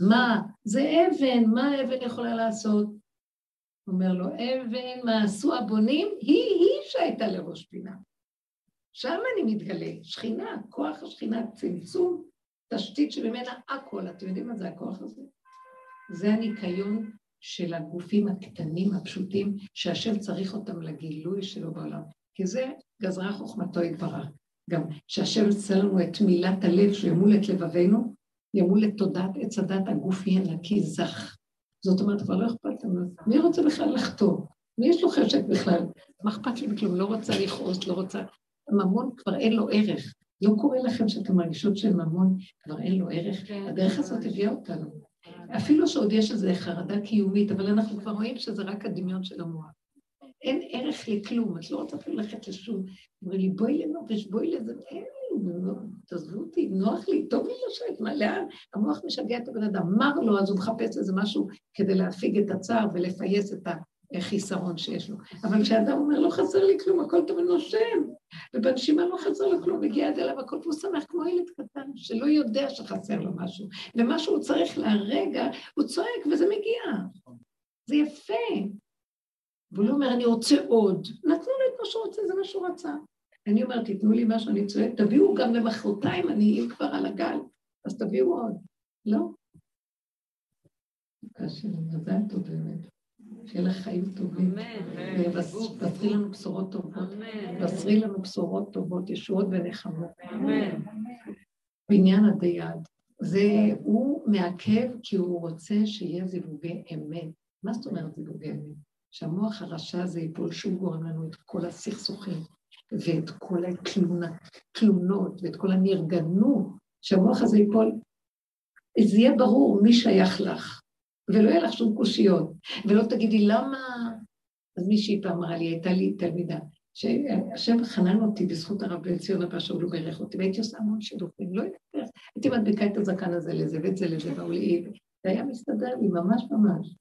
[SPEAKER 1] מה? זה אבן, מה האבן יכולה לעשות? אומר לו, אבן, מה עשו הבונים? היא-היא שהייתה לראש פינה. שם אני מתגלה, שכינה, כוח השכינה, צמצום, תשתית שממנה הכל. אתם יודעים מה זה הכוח הזה? זה הניקיון של הגופים הקטנים, הפשוטים, שהשם צריך אותם לגילוי שלו בעולם. כי זה גזרה חוכמתו יתברך. גם שהשם יוצא לנו את מילת הלב, שימול את לבבינו, ימול את תודעת עץ הדת, הגוף יהיה נקי זך. זאת אומרת, כבר לא אכפת לנו. מי רוצה בכלל לחתור? מי יש לו חשק בכלל? מה אכפת לי מכלום? לא רוצה לכעוס, לא רוצה... ממון כבר אין לו ערך. לא קורה לכם שאתם מרגישות שממון כבר אין לו ערך? כן. הדרך הזאת הביאה אותנו. אפילו שעוד יש איזו חרדה קיומית, אבל אנחנו כבר רואים שזה רק הדמיון של המוח. אין ערך לכלום, את לא רוצה אפילו ללכת לשום. אומרים לי, בואי לנופש, בואי לזה, אין לי, תעזבו אותי, נוח לי, טוב לי לשבת, מה, לאן? המוח משגע את הבן אדם, מר לו, אז הוא מחפש איזה משהו כדי להפיג את הצער ולפייס את החיסרון שיש לו. אבל כשאדם אומר, לא חסר לי כלום, הכל טוב ונושם, ובנשימה לא חסר לו כלום, מגיע עד אליו הכל, והוא שמח כמו ילד קטן, שלא יודע שחסר לו משהו, ומה שהוא צריך להרגע, הוא צועק וזה מגיע. זה יפה. והוא לא אומר, אני רוצה עוד. נתנו לו את מה שהוא רוצה, זה מה שהוא רצה. אני אומרת, תיתנו לי מה שאני צועק, תביאו גם למחרתיים, אני אהיה כבר על הגל, אז תביאו עוד. לא. קשה, מזל טוב באמת. שיהיה לך חיים טובים. אמן. ובשרי לנו בשורות טובות. אמן. בשרי לנו בשורות טובות, ישועות ונחמות. אמן. בעניין הדייד, זה, הוא מעכב כי הוא רוצה שיהיה זיווגי אמת. מה זאת אומרת זיווגי אמת? שהמוח הרשע הזה ייפול, שהוא גורם לנו את כל הסכסוכים ואת כל התלונות ואת כל הנרגנות, שהמוח הזה ייפול, זה יהיה ברור מי שייך לך, ולא יהיה לך שום קושיות, ולא תגידי למה... אז מישהי פעם אמרה לי, הייתה לי תלמידה, שהשם חנן אותי בזכות הרב בן ציון הבא שאול וברך אותי, והייתי עושה המון שידוכים, לא יודעת, הייתי מדביקה את הזקן הזה לזה ואת זה לזה, והוא לי, זה היה מסתדר לי ממש ממש.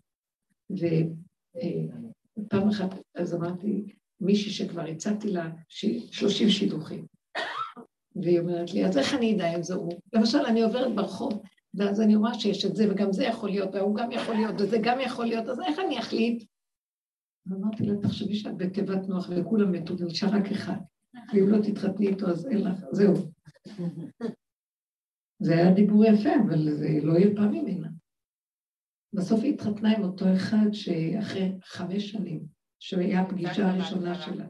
[SPEAKER 1] פעם אחת, אז אמרתי, מישהי שכבר הצעתי לה שלושים שידוכים. והיא אומרת לי, אז איך אני אדע אם זה הוא? למשל, אני עוברת ברחוב, ואז אני רואה שיש את זה, וגם זה יכול להיות, והוא גם יכול להיות, וזה גם יכול להיות, אז איך אני אחליט? ואמרתי לה, תחשבי שאת בתיבת נוח וכולם מתו, ונשאר רק אחד. ואם לא תתחתני איתו, אז אין לך, זהו. <laughs> זה היה דיבור יפה, אבל זה לא יהיה פעם ממנה. בסוף היא התחתנה עם אותו אחד שאחרי חמש שנים, שהיה הפגישה הראשונה שלה.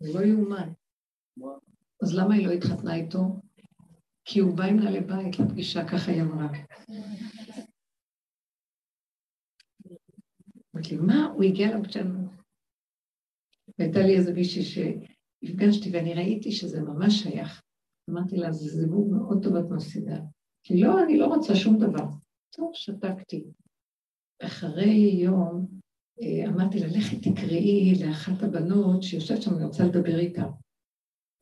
[SPEAKER 1] זה לא יאומן. אז למה היא לא התחתנה איתו? כי הוא בא עם נעלי בית לפגישה, ככה היא אמרה. אמרתי לי, מה? הוא הגיע לפגישה. והייתה לי איזה מישהי שהפגשתי ואני ראיתי שזה ממש שייך. אמרתי לה, זה זיווג מאוד טוב את מפסידה. כי לא, אני לא רוצה שום דבר. טוב, שתקתי. אחרי יום אה, אמרתי לה, לכי תקראי לאחת הבנות שיושבת שם, אני רוצה לדבר איתה.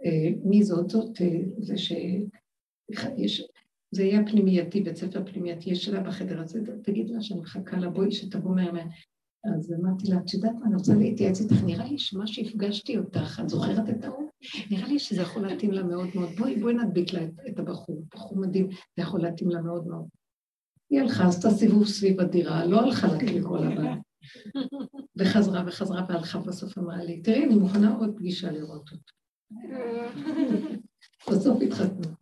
[SPEAKER 1] אה, מי זאת? זאת אה, זה ש... יש... זה יהיה פנימייתי, בית ספר פנימייתי, יש שלה בחדר הזה, תגיד לה שאני מחכה לה, בואי שתבוא מהר. אז אמרתי לה, את יודעת מה, אני רוצה להתייעץ איתך, נראה לי שמה שהפגשתי אותך, את זוכרת את ההוא? נראה לי שזה יכול להתאים לה מאוד מאוד. בואי, בואי נדביק לה את הבחור, בחור מדהים, זה יכול להתאים לה מאוד מאוד. היא הלכה, עשתה סיבוב סביב הדירה, לא הלכה לקרוא לבן. <laughs> וחזרה וחזרה והלכה בסוף אמרה לי, תראי, אני מוכנה עוד פגישה לראות אותו. <laughs> בסוף התחתנו.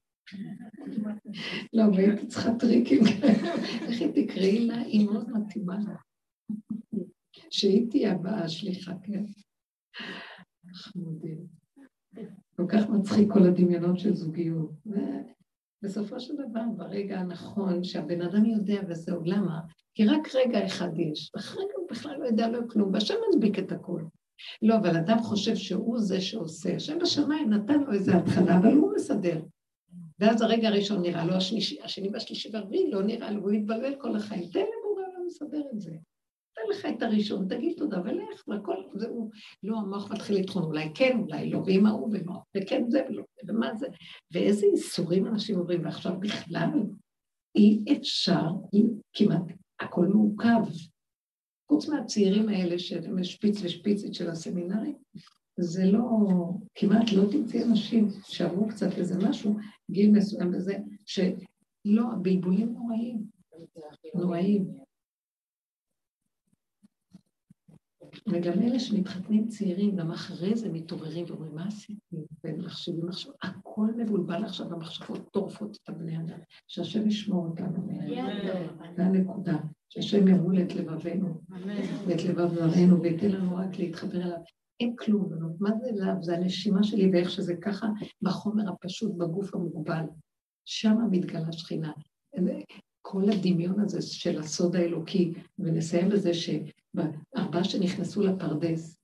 [SPEAKER 1] לא, והייתי צריכה טריקים כאלה. איך היא תקראי לה? היא מאוד מתאימה לה. שהיא תהיה הבאה השליחה, כן? חמודים. כל כך מצחיק כל הדמיונות של זוגיות. בסופו של דבר, ברגע הנכון, שהבן אדם יודע וזהו, למה? כי רק רגע אחד יש, ואחרי הוא בכלל לא יודע לו כלום, והשם מדביק את הכול. לא, אבל אדם חושב שהוא זה שעושה. השם בשמיים נתן לו איזה התחלה, אבל הוא מסדר. ואז הרגע הראשון נראה לו, השני והשלישי והרביעי לא נראה לו, הוא מתבלבל כל החיים. תן לבורא לא מסדר את זה. תן לך את הראשון, תגיד תודה ולך, והכל, זהו. לא, המוח מתחיל לטחון, אולי כן, אולי לא, ועם ההוא ולא, וכן זה ולא, ומה זה, ואיזה איסורים אנשים עוברים, ועכשיו בכלל אי אפשר, כמעט הכל מעוכב. חוץ מהצעירים האלה שהם שפיץ ושפיצית של הסמינרים, זה לא, כמעט לא תמצאי אנשים שעברו קצת איזה משהו, גיל מסוים וזה, שלא, הבלבולים נוראים, נוראים. וגם אלה שמתחתנים צעירים, גם אחרי זה מתעוררים ואומרים, מה עשיתי? והם מחשבים עכשיו, הכל מבולבל עכשיו, המחשבות טורפות את הבני אדם. שהשם ישמור אותנו זה הנקודה. שהשם ימול את לבבינו, ואת לבב זרענו, וייתן לנו רק להתחבר אליו. אין כלום, מה זה אליו? זה הנשימה שלי ואיך שזה ככה בחומר הפשוט, בגוף המוגבל. שם מתגלה שכינה. כל הדמיון הזה של הסוד האלוקי, ונסיים בזה שבארבעה שנכנסו לפרדס,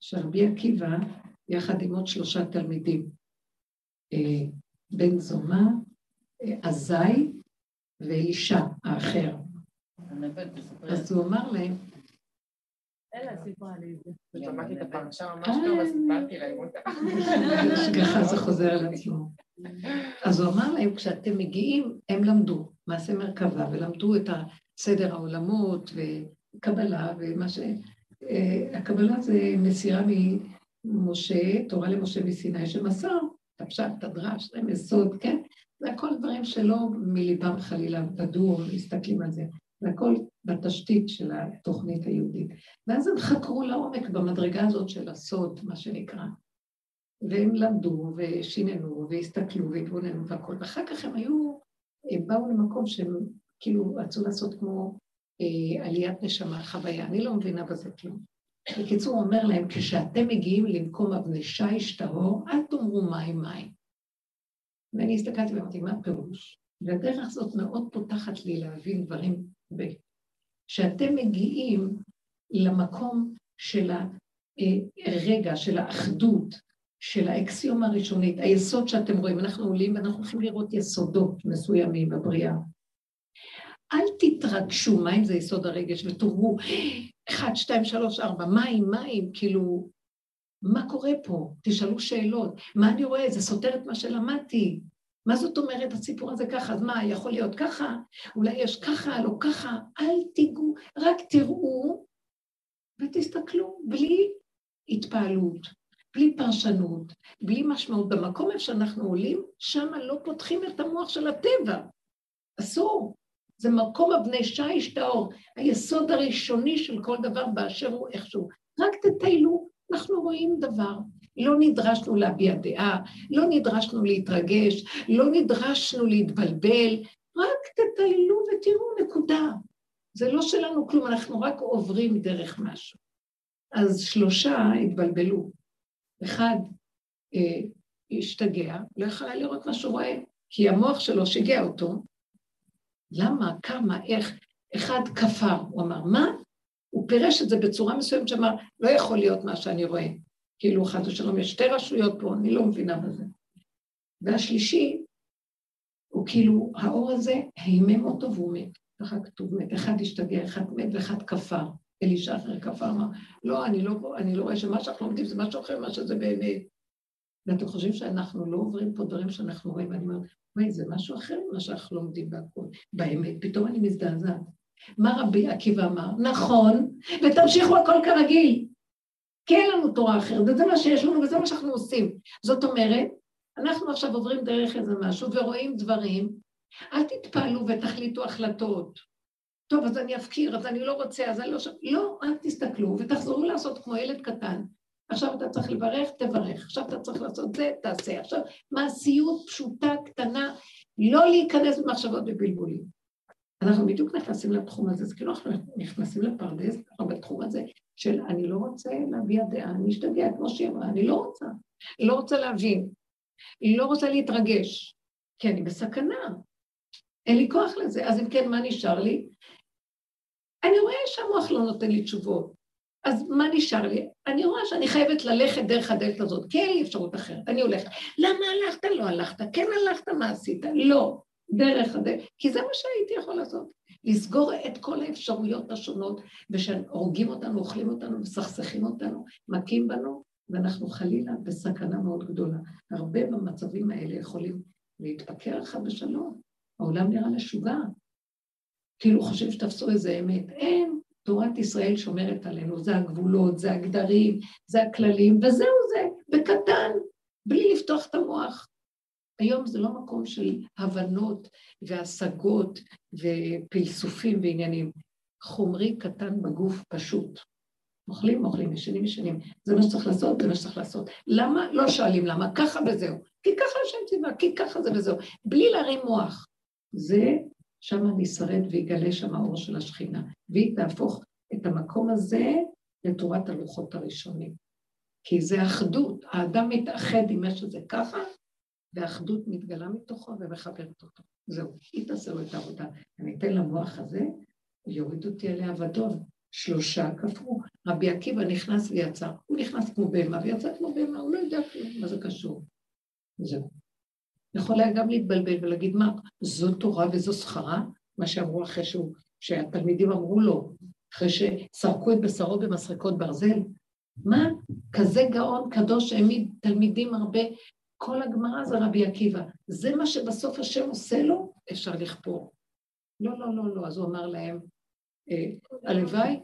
[SPEAKER 1] שרבי עקיבא, יחד עם עוד שלושה תלמידים, אה, בן זומא, אה, עזאי ואישה האחר. אז הוא אמר להם,
[SPEAKER 2] אלה סיפרה לי את זה.
[SPEAKER 5] שמעתי את הפרשה ממש טוב, אז סיפרתי להם אותה.
[SPEAKER 1] שככה זה חוזר על עצמו. אז הוא אמר להם, כשאתם מגיעים, הם למדו מעשה מרכבה, ולמדו את סדר העולמות וקבלה, ומה ש... אה, הקבלה זה מסירה ממשה, תורה למשה מסיני, שמסר את הדרש, זה מסוד, כן? זה הכל דברים שלא מליבם חלילה בדור, מסתכלים על זה. זה הכל בתשתית של התוכנית היהודית. ואז הם חקרו לעומק במדרגה הזאת של הסוד, מה שנקרא. והם למדו ושיננו והסתכלו והתבוננו והכל, ואחר כך הם היו, הם באו למקום שהם כאילו רצו לעשות כמו עליית נשמה, חוויה, אני לא מבינה בזה כלום. בקיצור, הוא אומר להם, כשאתם מגיעים למקום אבני שיש טהור, אל תאמרו מים מים. ואני הסתכלתי ואמרתי, מה הפירוש? והדרך הזאת מאוד פותחת לי להבין דברים ב... כשאתם מגיעים למקום של הרגע, של האחדות, של האקסיומה הראשונית, היסוד שאתם רואים, אנחנו עולים ואנחנו הולכים לראות יסודות מסוימים בבריאה. אל תתרגשו, מים זה יסוד הרגש, ותאמרו, אחד, שתיים, שלוש, ארבע, מים, מים, כאילו, מה קורה פה? תשאלו שאלות. מה אני רואה? זה סותר את מה שלמדתי. מה זאת אומרת הסיפור הזה ככה? אז מה, יכול להיות ככה? אולי יש ככה, לא ככה? אל תיגעו, רק תראו ותסתכלו, בלי התפעלות, בלי פרשנות, בלי משמעות. במקום איפה שאנחנו עולים, שם לא פותחים את המוח של הטבע. אסור. זה מקום אבני שיש טהור, היסוד הראשוני של כל דבר באשר הוא איכשהו. רק תטיילו, אנחנו רואים דבר. לא נדרשנו להביע דעה, לא נדרשנו להתרגש, לא נדרשנו להתבלבל, רק תטיילו ותראו, נקודה. זה לא שלנו כלום, אנחנו רק עוברים דרך משהו. אז שלושה התבלבלו. אחד אה, השתגע, לא יכלה לראות מה שהוא רואה, כי המוח שלו שיגע אותו. למה, כמה, איך? אחד כפר, הוא אמר, מה? הוא פירש את זה בצורה מסוימת שאמר, לא יכול להיות מה שאני רואה. כאילו חס ושלום יש שתי רשויות פה, אני לא מבינה בזה. והשלישי, הוא כאילו, האור הזה הימם אותו והוא מת. ככה כתוב מת. אחד השתגע, אחד מת ואחד כפר. אלישע אחר כפר אמר, לא, אני לא, אני לא רואה שמה שאנחנו לומדים זה משהו אחר ממה שזה באמת. ואתם חושבים שאנחנו לא עוברים פה דברים שאנחנו רואים, ואני אומרת, וואי, זה משהו אחר ממה שאנחנו לומדים והכול. באמת, פתאום אני מזדעזעת. מה רבי עקיבא אמר? נכון, ותמשיכו הכל כרגיל. כי אין לנו תורה אחרת, וזה מה שיש לנו וזה מה שאנחנו עושים. זאת אומרת, אנחנו עכשיו עוברים דרך איזה משהו ורואים דברים, אל תתפעלו ותחליטו החלטות. טוב, אז אני אפקיר, אז אני לא רוצה, אז אני לא... ש... לא, אל תסתכלו ותחזרו לעשות כמו ילד קטן. עכשיו אתה צריך לברך, תברך. עכשיו אתה צריך לעשות זה, תעשה. עכשיו, מעשיות פשוטה, קטנה, לא להיכנס במחשבות ובלבולים. אנחנו בדיוק נכנסים לתחום הזה, זה כאילו אנחנו נכנסים לפרדס, אנחנו בתחום הזה של אני לא רוצה להביע דעה, אני אשתגע, כמו שהיא אמרה, אני לא רוצה. לא רוצה להבין. היא לא רוצה להתרגש, כי אני בסכנה. אין לי כוח לזה. אז אם כן, מה נשאר לי? אני רואה שהמוח לא נותן לי תשובות. אז מה נשאר לי? אני רואה שאני חייבת ללכת דרך הדלת הזאת, כי אין לי אפשרות אחרת. אני הולכת. למה הלכת? לא הלכת. כן הלכת, מה עשית? לא. דרך הדלת. כי זה מה שהייתי יכול לעשות. לסגור את כל האפשרויות השונות, ושהורגים אותנו, אוכלים אותנו, מסכסכים אותנו, מכים בנו, ואנחנו חלילה בסכנה מאוד גדולה. הרבה במצבים האלה יכולים להתפקר אחד בשלום. העולם נראה משוגע. כאילו חושב שתפסו איזה אמת. אין, תורת ישראל שומרת עלינו, זה הגבולות, זה הגדרים, זה הכללים, וזהו זה, בקטן, בלי לפתוח את המוח. היום זה לא מקום של הבנות והשגות ופלסופים ועניינים. חומרי קטן בגוף פשוט. אוכלים, אוכלים, ישנים, ישנים. זה מה שצריך לעשות, זה מה שצריך לעשות. למה? לא שואלים למה, ככה וזהו. כי ככה השם ציווה, כי ככה זה וזהו. בלי להרים מוח. זה, שם אני אשרד ויגלה שם האור של השכינה. והיא תהפוך את המקום הזה לתורת הלוחות הראשונים. כי זה אחדות, האדם מתאחד עם מה שזה ככה, והאחדות מתגלה מתוכו ומחברת אותו. זהו, היא תעשה לו את העבודה. אני אתן למוח הזה, יוריד אותי עליה ודון. שלושה כפרו. רבי עקיבא נכנס ויצא. הוא נכנס כמו בהמה ויצא כמו בהמה, הוא לא יודע מה זה קשור. זהו. יכול היה גם להתבלבל ולהגיד, מה, זו תורה וזו שכרה? מה שאמרו אחרי שהוא, שהתלמידים אמרו לו, אחרי שסרקו את בשרו במסרקות ברזל. מה? כזה גאון קדוש העמיד תלמידים הרבה. כל הגמרא זה רבי עקיבא. זה מה שבסוף השם עושה לו, אפשר לכפור. לא, לא, לא, לא. אז הוא אמר להם, אה, הלוואי,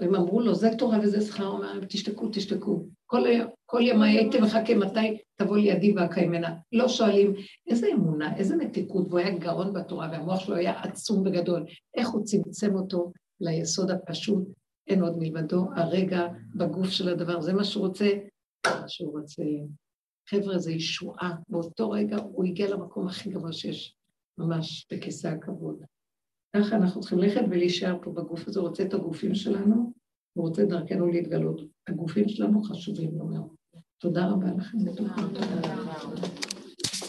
[SPEAKER 1] הם אמרו לו, זה תורה וזה שכר, הוא אמר, תשתקו, תשתקו. כל, כל ימי הייתי מחכה מתי תבוא לידי ואקיימנה. לא שואלים, איזה אמונה, איזה מתיקות, והוא היה גאון בתורה, והמוח שלו היה עצום וגדול. איך הוא צמצם אותו ליסוד הפשוט, אין עוד מלבדו, הרגע בגוף של הדבר, זה מה שהוא רוצה, מה שהוא רוצה. חבר'ה, זה ישועה. באותו רגע הוא הגיע למקום הכי גבוה שיש, ממש בכיסא הכבוד. ככה אנחנו צריכים ללכת ולהישאר פה בגוף הזה, הוא רוצה את הגופים שלנו, הוא רוצה דרכנו להתגלות. הגופים שלנו חשובים לו מאוד. תודה רבה לכם.